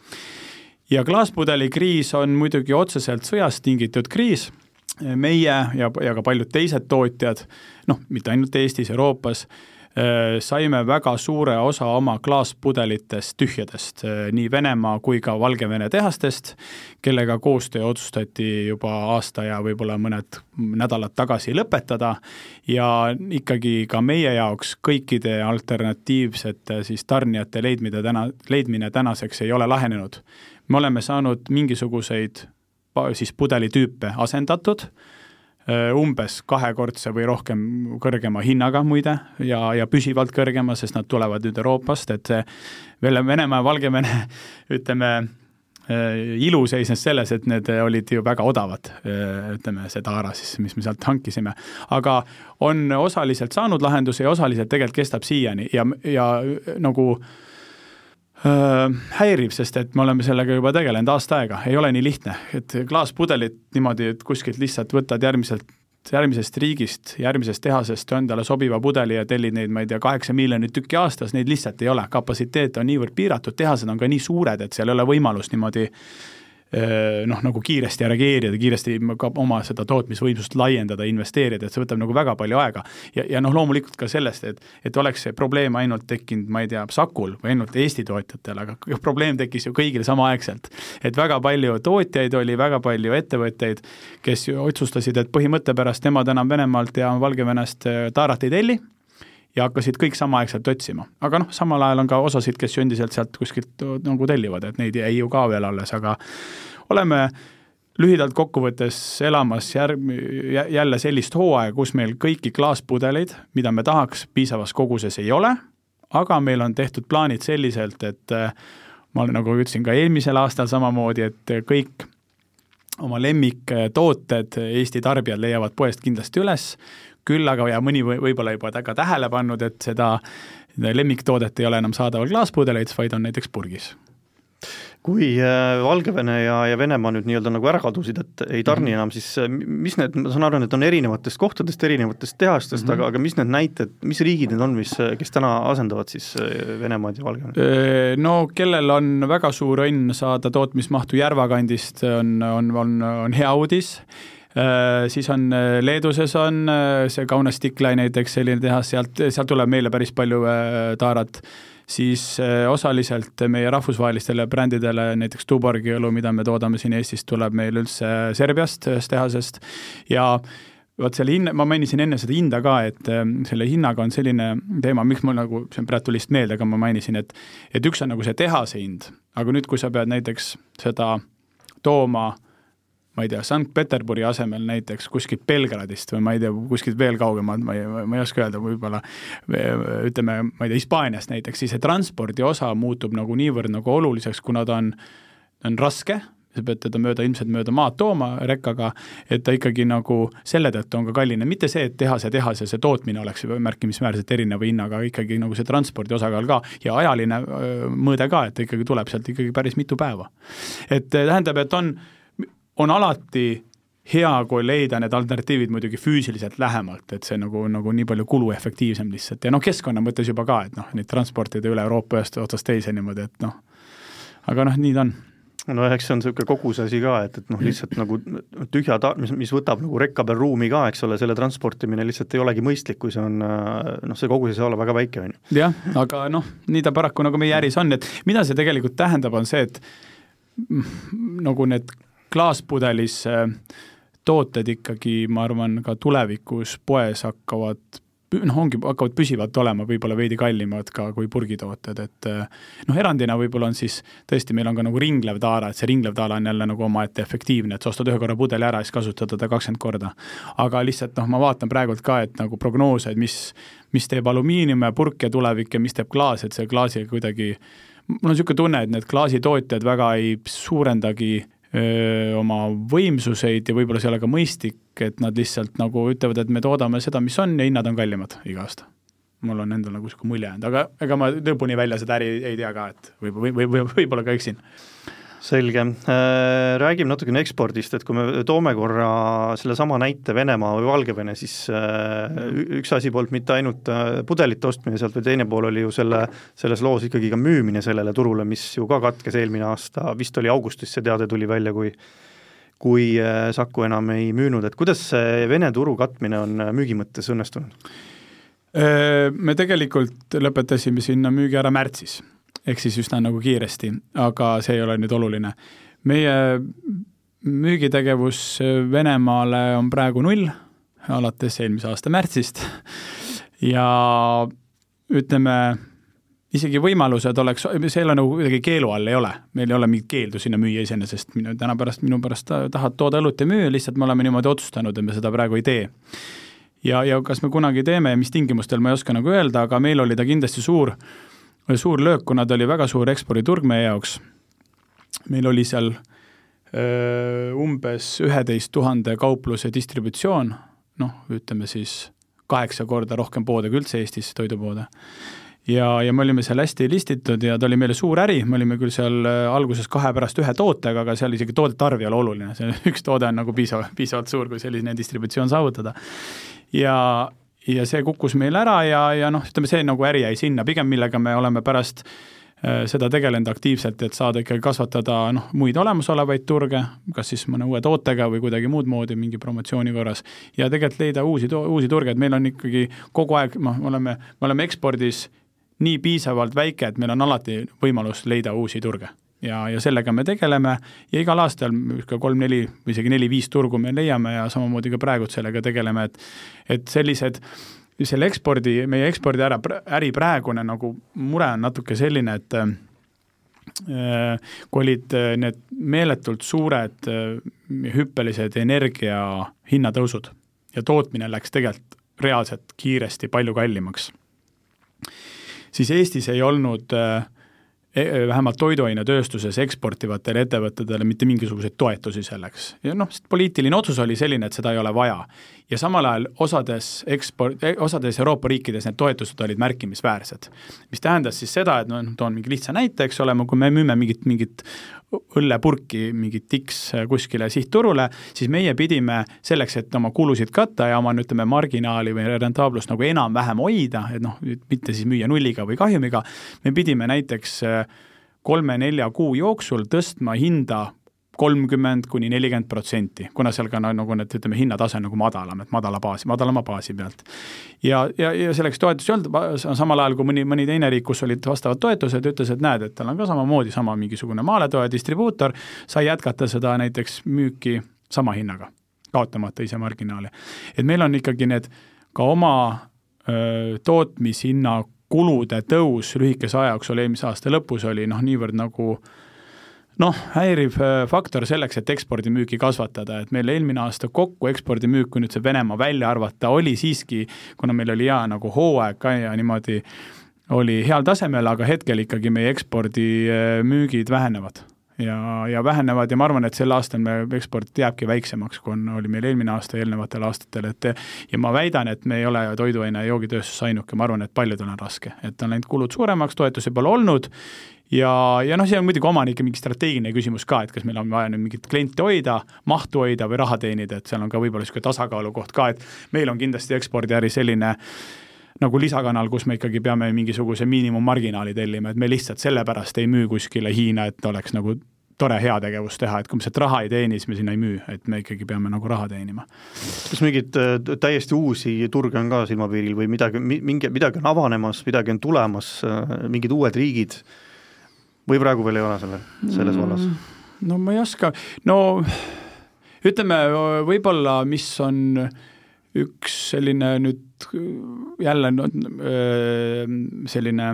ja klaaspudeli kriis on muidugi otseselt sõjast tingitud kriis meie ja, ja ka paljud teised tootjad, noh, mitte ainult Eestis, Euroopas, äh, saime väga suure osa oma klaaspudelitest tühjadest, äh, nii Venemaa kui ka Valgevene tehastest, kellega koostöö otsustati juba aasta ja võib-olla mõned nädalad tagasi lõpetada ja ikkagi ka meie jaoks kõikide alternatiivsete siis tarnijate leidmine täna, leidmine tänaseks ei ole lahenenud. me oleme saanud mingisuguseid siis pudelitüüpe asendatud, umbes kahekordse või rohkem kõrgema hinnaga muide ja, ja püsivalt kõrgema, sest nad tulevad nüüd Euroopast, et see Venemaa ja Valgevene ütleme, ilu seisnes selles, et need olid ju väga odavad, ütleme, see taara siis, mis me sealt hankisime. aga on osaliselt saanud lahenduse ja osaliselt tegelikult kestab siiani ja, ja nagu häirib, sest et me oleme sellega juba tegelenud aasta aega, ei ole nii lihtne, et klaaspudelit niimoodi, et kuskilt lihtsalt võtad järgmiselt järgmisest riigist, järgmisest tehasest endale sobiva pudeli ja tellid neid, ma ei tea, kaheksa miljonit tükki aastas, neid lihtsalt ei ole, kapatsiteet on niivõrd piiratud, tehased on ka nii suured, et seal ei ole võimalust niimoodi noh, nagu kiiresti reageerida, kiiresti ka oma seda tootmisvõimsust laiendada, investeerida, et see võtab nagu väga palju aega. ja, ja noh, loomulikult ka sellest, et, et oleks see probleem ainult tekkinud, ma ei tea, Sakul või ainult Eesti tootjatel, aga probleem tekkis ju kõigil samaaegselt. et väga palju tootjaid oli, väga palju ettevõtteid, kes otsustasid, et põhimõtte pärast nemad enam Venemaalt ja Valgevenest taarat ei telli ja hakkasid kõik samaaegselt otsima. aga noh, samal ajal on ka osasid, kes ju endiselt sealt kuskilt nagu tellivad, et neid jäi ju ka veel alles, aga oleme lühidalt kokkuvõttes elamas järg-, jälle sellist hooaega, kus meil kõiki klaaspudeleid, mida me tahaks, piisavas koguses ei ole, aga meil on tehtud plaanid selliselt, et äh, ma nagu ütlesin ka eelmisel aastal samamoodi, et kõik oma lemmiktooted Eesti tarbijad leiavad poest kindlasti üles, küll aga, ja mõni võib-olla juba ka tähele pannud, et seda lemmiktoodet ei ole enam saadaval klaaspudeleid, vaid on näiteks purgis kui äh, Valgevene ja, ja Venemaa nüüd nii-öelda nagu ära kadusid, et ei tarni mm -hmm. enam, siis äh, mis need, ma saan aru, need on erinevatest kohtadest, erinevatest tehastest mm, -hmm. aga, aga mis need näited, mis riigid need on, mis, kes täna asendavad siis äh, Venemaad ja Valgevenet? No kellel on väga suur õnn saada tootmismahtu Järva kandist, on, on, on, on hea uudis siis on Leeduses on see Kaunas Stiklai näiteks selline tehas, sealt, sealt tuleb meile päris palju taarat. Siis äh, osaliselt meie rahvusvahelistele brändidele, näiteks Tuborgi õlu, mida me toodame siin Eestis, tuleb meil üldse Serbiast, ühest tehasest. Ja vot selle hinna, ma mainisin enne seda hinda ka, et äh, selle hinnaga on selline teema, miks mul nagu, see on praegu tuli lihtsalt meelde, aga ma mainisin, et et üks on nagu see tehase hind, aga nüüd, kui sa pead näiteks seda tooma ma ei tea, Sankt-Peterburi asemel näiteks kuskilt Belgradist või ma ei tea, kuskilt veel kaugemalt, ma ei, ma ei oska öelda, võib-olla ütleme, ma ei tea, Hispaaniast näiteks, siis see transpordi osa muutub nagu niivõrd nagu oluliseks, kuna ta on, on raske, sa pead teda mööda, ilmselt mööda maad tooma rekkaga, et ta ikkagi nagu selle tõttu on ka kalline, mitte see, et tehase tehas ja see tootmine oleks märkimisväärselt erineva hinnaga, ikkagi nagu see transpordi osakaal ka ja ajaline mõõde ka, et ikkagi tuleb sealt ikkagi päris mitu päeva. et tähendab, et on on alati hea, kui leida need alternatiivid muidugi füüsiliselt lähemalt, et see nagu, nagu nii palju kuluefektiivsem lihtsalt. Ja noh, keskkonna mõttes juba ka, et noh, neid transportida üle Euroopa ühest otsast teise niimoodi, et noh, aga noh, nii ta on. No eks see on niisugune koguse asi ka, et, et noh, lihtsalt nagu tühja ta-, mis, mis võtab nagu rekka peal ruumi ka, eks ole, selle transportimine lihtsalt ei olegi mõistlik, kui see on noh, see kogus ei saa olla väga väike, on ju. jah, aga noh, nii ta paraku nagu meie äris on, et mida see tegelikult tähendab, on see, et nagu need klaaspudelis tooted ikkagi, ma arvan, ka tulevikus poes hakkavad noh, ongi, hakkavad püsivalt olema võib-olla veidi kallimad ka kui purgitooted, et noh, erandina võib-olla on siis tõesti, meil on ka nagu ringlev taara, et see ringlev taara on jälle nagu omaette efektiivne, et sa ostad ühe korra pudeli ära ja siis kasutad teda kakskümmend korda. aga lihtsalt noh, ma vaatan praegult ka, et nagu prognoose, et mis, mis teeb alumiinium ja purk ja tulevik ja mis teeb klaas, et see klaasiga kuidagi mul on niisugune tunne, et need klaasitootjad väga ei suurendagi oma võimsuseid ja võib-olla see ei ole ka mõistlik, et nad lihtsalt nagu ütlevad, et me toodame seda, mis on ja hinnad on kallimad iga aasta. mul on endal nagu niisugune mulje jäänud, aga ega ma lõpuni välja seda äri ei tea ka, et võib-olla või, või, võib-olla ka eksin selge, äh, räägime natukene ekspordist, et kui me toome korra sellesama näite Venemaa või Valgevene, siis äh, üks asi polnud mitte ainult äh, pudelite ostmine sealt, vaid teine pool oli ju selle, selles loos ikkagi ka müümine sellele turule, mis ju ka katkes eelmine aasta, vist oli augustis see teade tuli välja, kui kui Saku enam ei müünud, et kuidas see Vene turu katmine on müügi mõttes õnnestunud? Me tegelikult lõpetasime sinna müügi ära märtsis ehk siis üsna nagu kiiresti, aga see ei ole nüüd oluline. meie müügitegevus Venemaale on praegu null, alates eelmise aasta märtsist ja ütleme, isegi võimalused oleks, see ei ole nagu kuidagi keelu all ei ole, meil ei ole mingit keeldu sinna müüa iseenesest, minu, täna pärast, minu pärast tahad tooda õlut ja müüa, lihtsalt me oleme niimoodi otsustanud, et me seda praegu ei tee. ja, ja kas me kunagi teeme ja mis tingimustel, ma ei oska nagu öelda, aga meil oli ta kindlasti suur äh, suur löök, kuna ta oli väga suur eksporditurg meie jaoks. meil oli seal öö, umbes üheteist tuhande kaupluse distributsioon, noh, ütleme siis kaheksa korda rohkem poode kui üldse Eestis, toidupoode. ja, ja me olime seal hästi listitud ja ta oli meile suur äri, me olime küll seal alguses kahe pärast ühe tootega, aga seal isegi toodete arv ei ole oluline, see üks toode on nagu piisav, piisavalt suur, kui selline distributsioon saavutada. ja, ja see kukkus meil ära ja, ja noh, ütleme see nagu äri jäi sinna, pigem millega me oleme pärast äh, seda tegelenud aktiivselt, et saada ikkagi kasvatada noh, muid olemasolevaid turge, kas siis mõne uue tootega või kuidagi muud moodi mingi promotsiooni korras. ja tegelikult leida uusi, uusi turge, et meil on ikkagi kogu aeg, noh, me oleme, me oleme ekspordis nii piisavalt väike, et meil on alati võimalus leida uusi turge ja, ja sellega me tegeleme ja igal aastal niisugune kolm-neli või isegi neli-viis turgu me leiame ja samamoodi ka praegult sellega tegeleme, et et sellised selle ekspordi, meie ekspordi ära, äri praegune nagu mure on natuke selline, et äh, kui olid äh, need meeletult suured äh, hüppelised energia hinnatõusud ja tootmine läks tegelikult reaalselt kiiresti palju kallimaks, siis Eestis ei olnud äh, vähemalt toiduainetööstuses eksportivatele ettevõtetele mitte mingisuguseid toetusi selleks. ja noh, poliitiline otsus oli selline, et seda ei ole vaja. Ja samal ajal osades eksport, e, osades Euroopa riikides need toetused olid märkimisväärsed. mis tähendas siis seda, et noh, toon mingi lihtsa näite, eks ole, kui me müüme mingit, mingit õllepurki, mingit X kuskile sihtturule, siis meie pidime selleks, et oma kulusid katta ja oma ütleme, marginaali või rentaablust nagu enam-vähem hoida, et noh, mitte siis müüa nulliga või kahjumiga, me pidime näiteks kolme-nelja kuu jooksul tõstma hinda kolmkümmend kuni nelikümmend protsenti, kuna seal ka nagu need, ütleme, hinnatase on nagu madalam, et madala baasi, madalama baasi pealt. ja, ja, ja selleks toetusi ei olnud, samal ajal kui mõni, mõni teine riik, kus olid vastavad toetused, ütles, et näed, et tal on ka samamoodi sama mingisugune maaletoe distribuutor, sai jätkata seda näiteks müüki sama hinnaga, kaotamata ise marginaali. et meil on ikkagi need ka oma öö, tootmishinna kulude tõus lühikese aja jooksul eelmise aasta lõpus oli noh, niivõrd nagu äh, noh, häiriv äh, faktor selleks, et ekspordimüüki kasvatada, et meil eelmine aasta kokku ekspordimüük, kui nüüd see Venemaa välja arvata, oli siiski, kuna meil oli hea nagu hooaeg ka ja niimoodi oli heal tasemel, aga hetkel ikkagi meie ekspordimüügid vähenevad ja, ja vähenevad ja ma arvan, et sel aastal me eksport jääbki väiksemaks, kui on, oli meil eelmine aasta eelnevatel aastatel, et ja ma väidan, et me ei ole toiduaine- ja joogitööstus ainuke, ma arvan, et paljudel on raske, et on läinud kulud suuremaks, toetusi pole olnud ja, ja noh, see on muidugi omanike mingi strateegiline küsimus ka, et kas meil on vaja nüüd mingit klienti hoida, mahtu hoida või raha teenida, et seal on ka võib-olla niisugune tasakaalukoht ka, et meil on kindlasti ekspordiäri selline nagu lisakanal, kus me ikkagi peame mingisuguse miinimummarginaali tellima, et me lihtsalt sellepärast ei müü kuskile Hiina, et oleks nagu tore heategevus teha, et kui me sealt raha ei teeni, siis me sinna ei müü, et me ikkagi peame nagu raha teenima. kas mingeid äh, täiesti uusi turge on ka silmapiiril või midagi, mingi, midagi on avanemas, midagi on tulemas, äh, mingid uued riigid või praegu veel ei ole selle, selles mm, vallas? no ma ei oska, no ütleme võib-olla, mis on üks selline nüüd jälle no, selline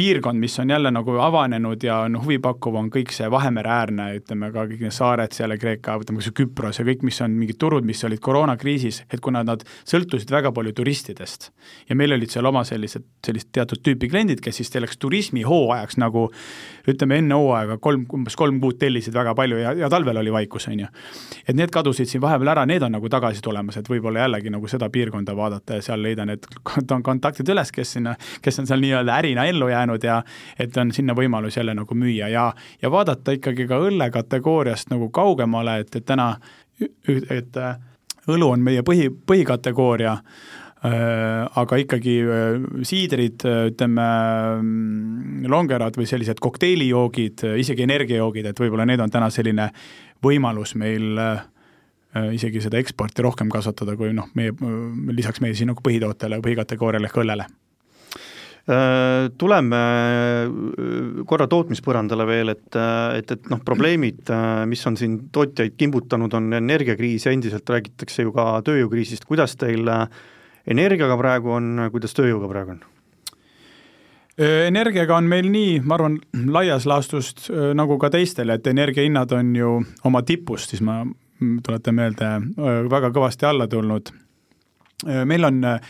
piirkond, mis on jälle nagu avanenud ja noh, huvipakkuv on kõik see Vahemere-äärne, ütleme ka kõik need saared seal ja Kreeka, ütleme kas või Küpros ja kõik, mis on mingid turud, mis olid koroonakriisis, et kuna nad sõltusid väga palju turistidest ja meil olid seal oma sellised, sellist teatud tüüpi kliendid, kes siis selleks turismihooajaks nagu ütleme, enne hooaega kolm, umbes kolm kuud tellisid väga palju ja, ja talvel oli vaikus, on ju. et need kadusid siin vahepeal ära, need on nagu tagasi tulemas, et võib-olla jällegi nagu seda piirkonda vaadata ja seal leida need kontaktid üles, kes sinna, kes on seal nii-öelda ärina ellu jäänud, jäänud ja et on sinna võimalus jälle nagu müüa ja, ja vaadata ikkagi ka õlle kategooriast nagu kaugemale, et, et täna, et äh, õlu on meie põhi, põhikategooria äh,, aga ikkagi äh, siidrid, ütleme, mm, longerad või sellised kokteilijoogid, isegi energiajoogid, et võib-olla need on täna selline võimalus meil isegi seda eksporti rohkem kasvatada, kui noh, meie, lisaks meie siin nagu põhitootele, põhikategooriale ehk õllele tuleme äh, korra tootmispõrandale veel, et, äh, et, et noh, probleemid, mis on siin tootjaid kimbutanud, on energiakriis ja endiselt räägitakse ju ka tööjõukriisist, kuidas teil energiaga praegu on, kuidas tööjõuga praegu on? energiaga on meil nii, ma arvan, laias laastus nagu ka teistel, et energiahinnad on ju oma tipust, siis ma tuletan meelde, väga kõvasti alla tulnud Äh, meil on äh,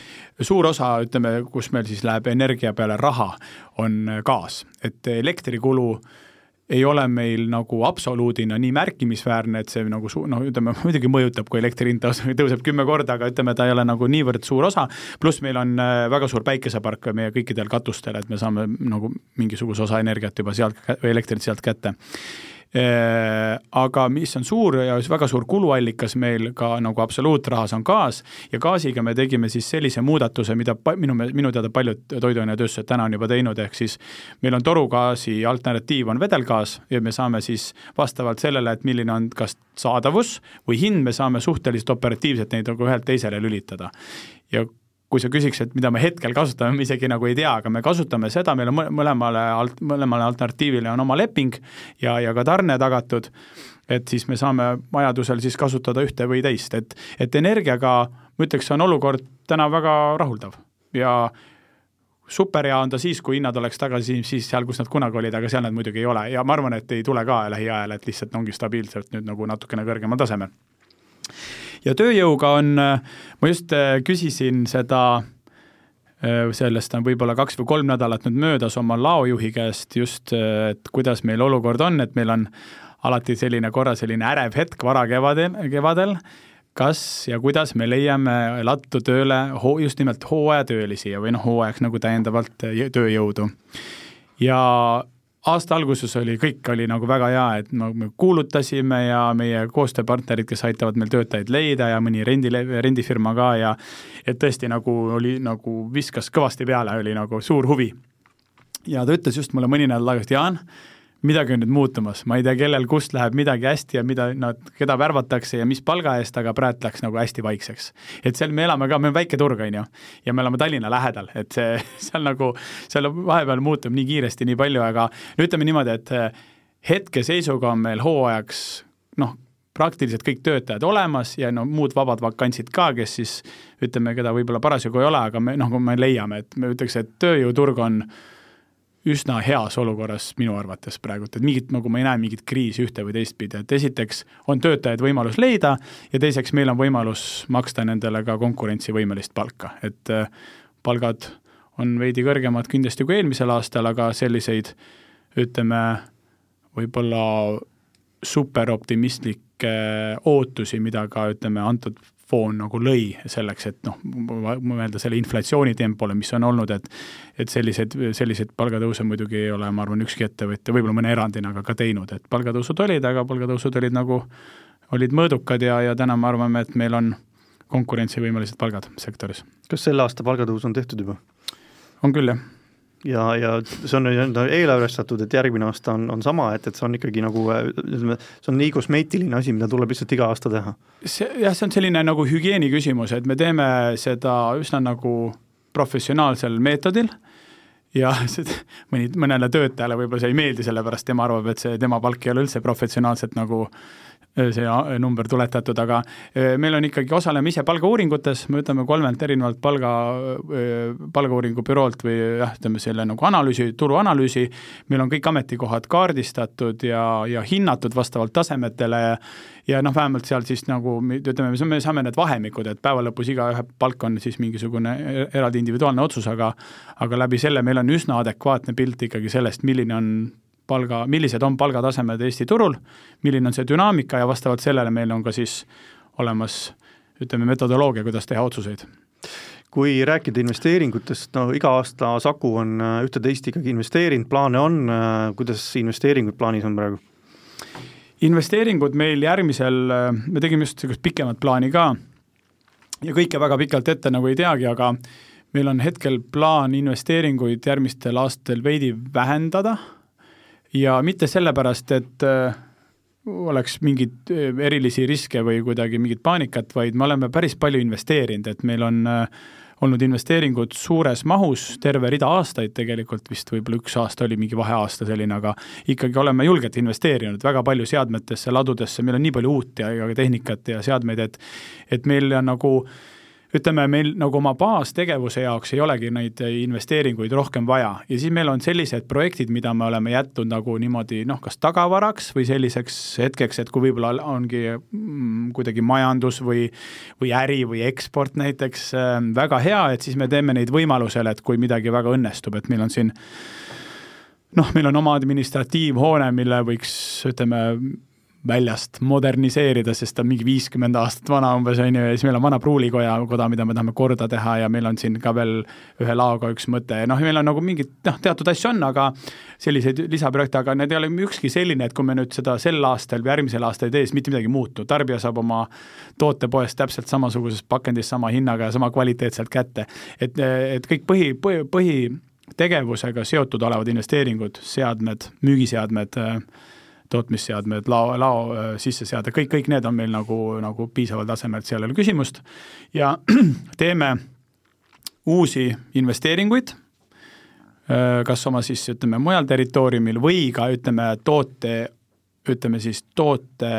suur osa, ütleme, kus meil siis läheb energia peale raha, on äh, gaas, et elektrikulu ei ole meil nagu absoluudina nii märkimisväärne, et see nagu su-, noh, ütleme muidugi mõjutab, kui elektri hind tõuseb kümme korda, aga ütleme, ta ei ole nagu niivõrd suur osa, pluss meil on äh, väga suur päikesepark meie kõikidel katustel, et me saame nagu mingisuguse osa energiat juba sealt elektrit sealt kätte. Äh, aga mis on suur ja väga suur kuluallikas meil ka nagu absoluutrahas on gaas ja gaasiga me tegime siis sellise muudatuse, mida minu, minu teada paljud toiduainetööstused täna on juba teinud, ehk siis meil on torugaasi alternatiiv on vedelgaas ja me saame siis vastavalt sellele, et milline on kas saadavus või hind, me saame suhteliselt operatiivselt neid nagu ühelt teisele lülitada. ja kui sa küsiks, et mida me hetkel kasutame, me isegi nagu ei tea, aga me kasutame seda, meil on mõlemale alt, mõlemale alternatiivile on oma leping ja, ja ka tarne tagatud, et siis me saame vajadusel siis kasutada ühte või teist, et, et energiaga ma ütleks, on olukord täna väga rahuldav ja super hea on ta siis, kui hinnad oleks tagasi siis seal, kus nad kunagi olid, aga seal nad muidugi ei ole ja ma arvan, et ei tule ka lähiajal, et lihtsalt ongi stabiilselt nüüd nagu natukene kõrgemal tasemel ja tööjõuga on, ma just äh, küsisin seda, äh, sellest on võib-olla kaks või kolm nädalat nüüd möödas oma laojuhi käest just, äh, et kuidas meil olukord on, et meil on alati selline korra selline ärev hetk varakevadel, kevadel, kas ja kuidas me leiame lattu tööle hoo, just nimelt hooajatöölisi või noh, hooajaks nagu täiendavalt tööjõudu. ja aasta alguses oli, kõik oli nagu väga hea, et no me kuulutasime ja meie koostööpartnerid, kes aitavad meil töötajaid leida ja mõni rendi, rendifirma ka ja et tõesti nagu oli nagu viskas kõvasti peale, oli nagu suur huvi. ja ta ütles just mulle mõni nädal tagasi, Jaan, midagi on nüüd muutumas, ma ei tea, kellel kust läheb midagi hästi ja mida nad, keda värvatakse ja mis palga eest, aga praegu läks nagu hästi vaikseks. et seal me elame ka, meil on väike turg, on ju, ja me oleme Tallinna lähedal, et see, seal nagu, seal vahepeal muutub nii kiiresti nii palju, aga no ütleme niimoodi, et eh, hetkeseisuga on meil hooajaks noh, praktiliselt kõik töötajad olemas ja no muud vabad vakantsid ka, kes siis ütleme, keda võib-olla parasjagu ei ole, aga me noh, me leiame, et me ütleks, et tööjõuturg on üsna heas olukorras minu arvates praegult, et mingit, nagu ma ei näe mingit kriisi ühte või teistpidi, et esiteks on töötajaid võimalus leida ja teiseks meil on võimalus maksta nendele ka konkurentsivõimelist palka, et äh, palgad on veidi kõrgemad kindlasti kui eelmisel aastal, aga selliseid ütleme, võib-olla superoptimistlikke ootusi, mida ka ütleme, antud foon nagu lõi selleks, et noh, mõelda selle inflatsiooni tempole, mis on olnud, et et selliseid, selliseid palgatõuse muidugi ei ole, ma arvan, ükski ettevõtja, võib-olla mõne erandina, aga ka teinud, et palgatõusud olid, aga palgatõusud olid nagu, olid mõõdukad ja, ja täna me arvame, et meil on konkurentsivõimelised palgad sektoris. kas selle aasta palgatõus on tehtud juba? on küll, jah ja, ja see on nii-öelda eelarvestatud, et järgmine aasta on, on sama, et, et see on ikkagi nagu ütleme, see on nii kosmeetiline asi, mida tuleb lihtsalt iga aasta teha. see jah, see on selline nagu hügieeni küsimus, et me teeme seda üsna nagu professionaalsel meetodil ja mõni, mõnele töötajale võib-olla see ei meeldi, sellepärast tema arvab, et see tema palk ei ole üldse professionaalselt nagu see number tuletatud, aga meil on ikkagi, osaleme ise palgauuringutes, me võtame kolmelt erinevalt palga, palgauuringu büroolt või jah, ütleme selle nagu analüüsi, turuanalüüsi, meil on kõik ametikohad kaardistatud ja, ja hinnatud vastavalt tasemetele ja ja noh, vähemalt seal siis nagu ütleme, me saame need vahemikud, et päeva lõpus igaühe palk on siis mingisugune e-, eraldi individuaalne otsus, aga aga läbi selle meil on üsna adekvaatne pilt ikkagi sellest, milline on palga, millised on palgatasemed Eesti turul, milline on see dünaamika ja vastavalt sellele meil on ka siis olemas ütleme, metodoloogia, kuidas teha otsuseid kui rääkida investeeringutest, no iga aasta Saku on äh, ühte-teist ikkagi investeerinud, plaane on, äh, kuidas investeeringud plaanis on praegu? investeeringud meil järgmisel, äh, me tegime just niisugust pikemat plaani ka ja kõike väga pikalt ette nagu ei teagi, aga meil on hetkel plaan investeeringuid järgmistel aastatel veidi vähendada ja mitte sellepärast, et äh, oleks mingeid äh, erilisi riske või kuidagi mingit paanikat, vaid me oleme päris palju investeerinud, et meil on äh, olnud investeeringud suures mahus terve rida aastaid tegelikult, vist võib-olla üks aasta oli mingi vaheaasta selline, aga ikkagi oleme julgelt investeerinud väga palju seadmetesse, ladudesse, meil on nii palju uut ja, ja tehnikat ja seadmeid, et et meil on nagu äh, ütleme, meil nagu oma baastegevuse jaoks ei olegi neid investeeringuid rohkem vaja. Ja siis meil on sellised projektid, mida me oleme jätnud nagu niimoodi noh, kas tagavaraks või selliseks hetkeks, et kui võib-olla ongi mm, kuidagi majandus või või äri või eksport näiteks äh, väga hea, et siis me teeme neid võimalusel, et kui midagi väga õnnestub, et meil on siin noh, meil on oma administratiivhoone, mille võiks, ütleme, väljast moderniseerida, sest ta on mingi viiskümmend aastat vana umbes, on ju, ja siis meil on vana pruulikoja koda, mida me tahame korda teha ja meil on siin ka veel ühe laoga üks mõte, noh, meil on nagu mingid noh, teatud asju on, aga selliseid lisaprojekte, aga need ei ole ükski selline, et kui me nüüd seda sel aastal või järgmisel aastal ei tee, siis mitte midagi ei muutu, tarbija saab oma toote poest täpselt samasuguses pakendis sama hinnaga ja sama kvaliteetselt kätte. et, et kõik põhi, põhi, põhitegevusega seotud olevad investeeringud, seadmed, müügiseadmed äh,, tootmisseadmed, lao, lao äh, sisseseade, kõik, kõik need on meil nagu, nagu piisaval tasemel, et seal ei ole küsimust. ja teeme uusi investeeringuid, äh, kas oma siis ütleme mujal territooriumil või ka ütleme toote, ütleme siis toote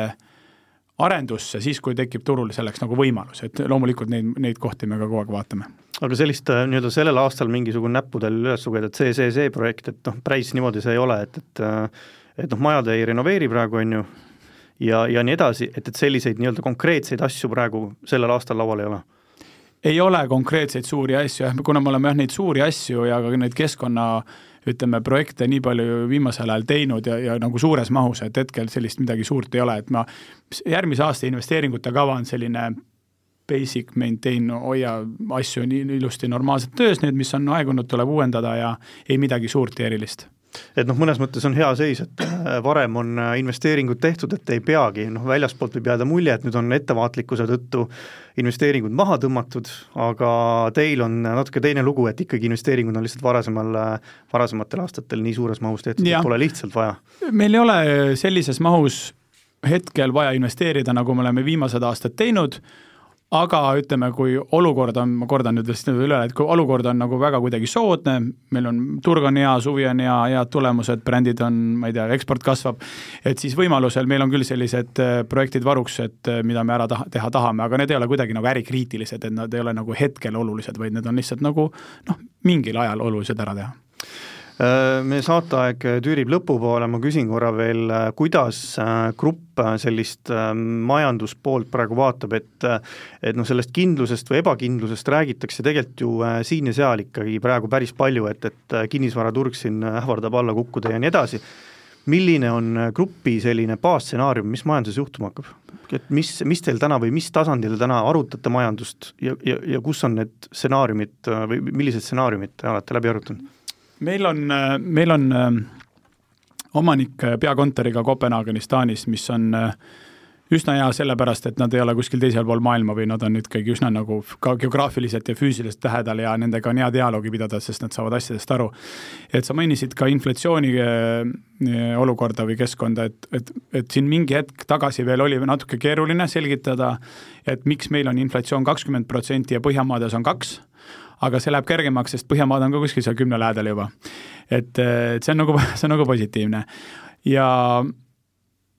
arendusse siis, kui tekib turul selleks nagu võimalus, et loomulikult neid, neid kohti me ka kogu aeg vaatame. aga sellist äh, nii-öelda sellel aastal mingisugune näppudel üles lugeda, et see, see, see projekt, et noh, päris niimoodi see ei ole, et, et et noh, majad ei renoveeri praegu, on ju, ja, ja nii edasi, et, et selliseid nii-öelda konkreetseid asju praegu sellel aastal laual ei ole? ei ole konkreetseid suuri asju jah, kuna me oleme jah neid suuri asju ja ka neid keskkonna ütleme, projekte nii palju viimasel ajal teinud ja, ja nagu suures mahus, et hetkel sellist midagi suurt ei ole, et ma, järgmise aasta investeeringute kava on selline basic maintain, hoia asju nii ilusti normaalselt töös, need, mis on aegunud, tuleb uuendada ja ei midagi suurt ja erilist et noh, mõnes mõttes on hea seis, et äh, varem on äh, investeeringud tehtud, et ei peagi, noh väljaspoolt võib jääda mulje, et nüüd on ettevaatlikkuse tõttu investeeringud maha tõmmatud, aga teil on natuke teine lugu, et ikkagi investeeringud on lihtsalt varasemal, äh, varasematel aastatel nii suures mahus tehtud, et pole lihtsalt vaja. meil ei ole sellises mahus hetkel vaja investeerida, nagu me oleme viimased aastad teinud aga ütleme, kui olukord on, ma kordan nüüd vist üle, et kui olukord on nagu väga kuidagi soodne, meil on, turg on hea, suvi on hea, head tulemused, brändid on, ma ei tea, eksport kasvab, et siis võimalusel meil on küll sellised äh, projektid varuks, et äh, mida me ära taha, teha tahame, aga need ei ole kuidagi nagu ärikriitilised, et nad ei ole nagu hetkel olulised, vaid need on lihtsalt nagu noh, mingil ajal olulised ära teha meie saateaeg tüürib lõpupoole, ma küsin korra veel, äh, kuidas äh, grupp sellist majanduspoolt praegu vaatab, et et noh, sellest kindlusest või ebakindlusest räägitakse tegelikult ju siin ja seal ikkagi praegu päris palju, et, et kinnisvaraturg siin ähvardab alla kukkuda ja nii edasi, milline on grupi selline baasstsenaarium, mis majanduses juhtuma hakkab? et mis, mis teil täna või mis tasandil täna arutate majandust ja, ja, ja kus on need stsenaariumid või millised stsenaariumid te olete läbi arutanud? Meil on, meil on äh, omanik äh, peakontoriga Kopenhaagenis, Taanis, mis on äh, üsna hea sellepärast, et nad ei ole kuskil teisel pool maailma või nad on ikkagi üsna nagu ka geograafiliselt ja füüsiliselt lähedal ja nendega on hea dialoogi pidada, sest nad saavad asjadest aru. et sa mainisid ka inflatsiooni olukorda või keskkonda, et, et, et siin mingi hetk tagasi veel oli natuke keeruline selgitada, et miks meil on inflatsioon kakskümmend protsenti ja Põhjamaades on kaks aga see läheb kergemaks, sest Põhjamaad on ka kuskil seal kümne lähedal juba. et, et see on nagu, see on nagu positiivne. ja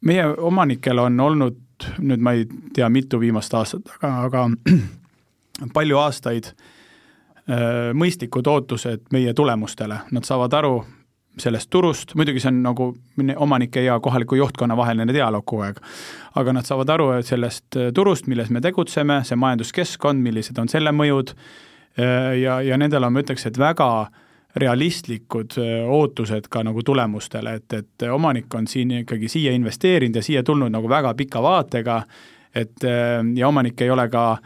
meie omanikel on olnud nüüd ma ei tea, mitu viimast aastat, aga, aga palju aastaid äh, mõistlikud ootused meie tulemustele, nad saavad aru sellest turust, muidugi see on nagu omanike ja kohaliku juhtkonna vaheline dialoog kogu aeg, aga nad saavad aru sellest turust, milles me tegutseme, see majanduskeskkond, millised on selle mõjud Äh, ja, ja nendel on, ma ütleks, et väga realistlikud äh, ootused ka nagu tulemustele, et, et omanik on siin ikkagi siia investeerinud ja siia tulnud nagu väga pika vaatega, et äh, ja omanik ei ole ka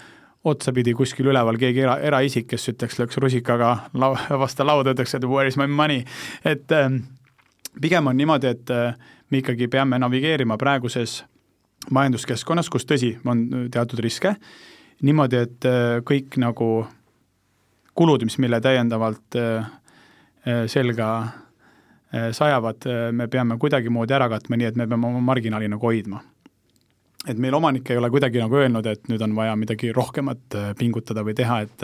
otsapidi kuskil üleval keegi era, eraisik, kes ütleks, lööks rusikaga lau-, vastu lauda, ütleks, et where is my money, et pigem on niimoodi, et me ikkagi peame navigeerima praeguses majanduskeskkonnas, kus tõsi, on teatud riske, niimoodi, et kõik nagu kulud, mis meile täiendavalt äh, äh, selga äh, sajavad, me peame kuidagimoodi ära katma, nii et me peame oma marginaali nagu hoidma. et meil omanik ei ole kuidagi nagu öelnud, et nüüd on vaja midagi rohkemat pingutada või teha, et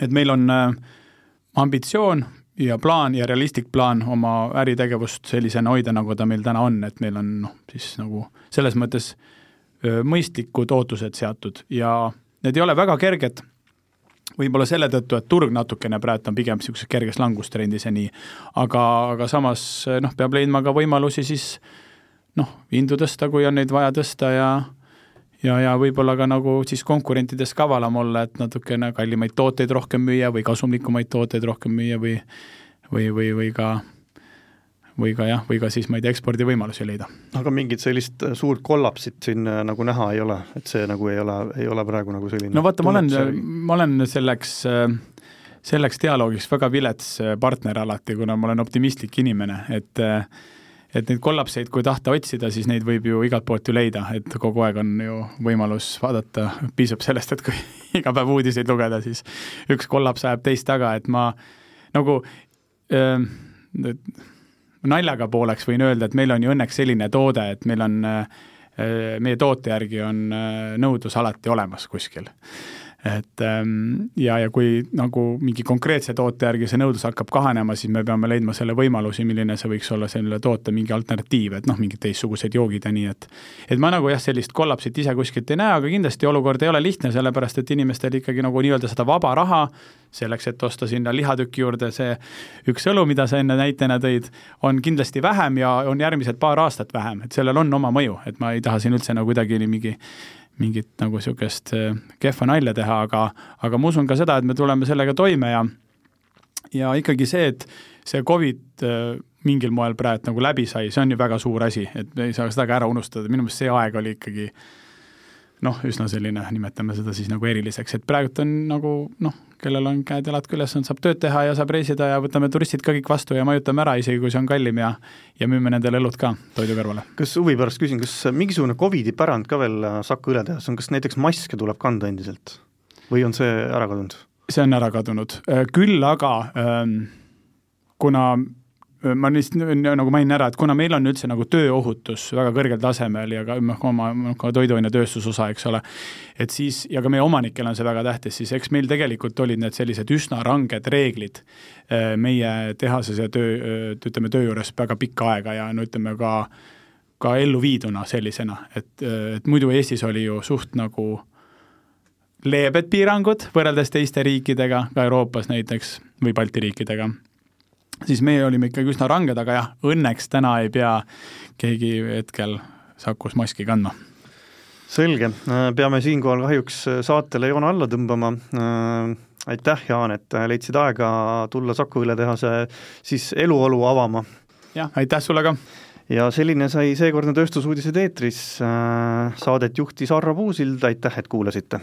et meil on ambitsioon ja plaan ja realistlik plaan oma äritegevust sellisena hoida, nagu ta meil täna on, et meil on noh, siis nagu selles mõttes mõistlikud ootused seatud ja need ei ole väga kerged võib-olla selle tõttu, et turg natukene praegu on pigem niisuguses kerges langustrendis ja nii, aga, aga samas noh, peab leidma ka võimalusi siis noh, hindu tõsta, kui on neid vaja tõsta ja ja, ja võib-olla ka nagu siis konkurentidest kavalam olla, et natukene kallimaid tooteid rohkem müüa või kasumlikumaid tooteid rohkem müüa või või, või, või ka või ka jah, või ka siis ma ei tea, ekspordivõimalusi leida. aga mingit sellist äh, suurt kollapsit siin äh, nagu näha ei ole, et see nagu ei ole, ei ole praegu nagu selline no vaata, ma olen, ma olen selleks, selleks dialoogiks väga vilets partner alati, kuna ma olen optimistlik inimene, et et neid kollapseid, kui tahta otsida, siis neid võib ju igalt poolt ju leida, et kogu aeg on ju võimalus vaadata, piisab sellest, et kui iga päev uudiseid lugeda, siis üks kollaps ajab teist taga, et ma nagu äh, naljaga pooleks võin öelda, et meil on ju õnneks selline toode, et meil on, äh, meie toote järgi on äh, nõudlus alati olemas kuskil et ähm, ja, ja kui nagu mingi konkreetse toote järgi see nõudlus hakkab kahanema, siis me peame leidma selle võimalusi, milline see võiks olla selle toote mingi alternatiiv, et noh, mingid teistsugused joogid ja nii, et et ma nagu jah, sellist kollapsit ise kuskilt ei näe, aga kindlasti olukord ei ole lihtne, sellepärast et inimestel ikkagi nagu nii-öelda seda vaba raha, selleks, et osta sinna lihatüki juurde see üks õlu, mida sa enne näitena tõid, on kindlasti vähem ja on järgmised paar aastat vähem, et sellel on oma mõju, et ma ei taha siin üldse nagu kuidagi mingi mingit nagu niisugust äh, kehva nalja teha, aga, aga ma usun ka seda, et me tuleme sellega toime ja ja ikkagi see, et see Covid äh, mingil moel praegu nagu läbi sai, see on ju väga suur asi, et me ei saa seda ka ära unustada, minu meelest see aeg oli ikkagi noh, üsna selline, nimetame seda siis nagu eriliseks, et praegult on nagu noh, kellel on käed-jalad küljes, on, saab tööd teha ja saab reisida ja võtame turistid ka kõik vastu ja majutame ära, isegi kui see on kallim ja ja müüme nendele õlut ka toidu kõrvale. kas huvi pärast küsin, kas mingisugune Covidi pärand ka veel Saku õletehas on, kas näiteks maske tuleb kanda endiselt või on see ära kadunud? see on ära kadunud, küll aga ähm, kuna ma lihtsalt nagu mainin ära, et kuna meil on üldse nagu tööohutus väga kõrgel tasemel ja ka noh, oma ka toiduainetööstusosa, eks ole, et siis, ja ka meie omanikel on see väga tähtis, siis eks meil tegelikult olid need sellised üsna ranged reeglid meie tehases ja töö, ütleme, töö juures väga pikka aega ja no ütleme ka, ka elluviiduna sellisena, et, et muidu Eestis oli ju suht nagu leebed piirangud võrreldes teiste riikidega, ka Euroopas näiteks või Balti riikidega siis meie olime ikkagi üsna ranged, aga jah, õnneks täna ei pea keegi hetkel Sakus maski kandma selge, peame siinkohal kahjuks saatele joone alla tõmbama. aitäh, Jaan, et leidsid aega tulla Saku õlletehase siis eluolu avama. jah, aitäh sulle ka! ja selline sai seekordne Tööstusuudised eetris. Saadet juhtis Arro Puusild, aitäh, et kuulasite!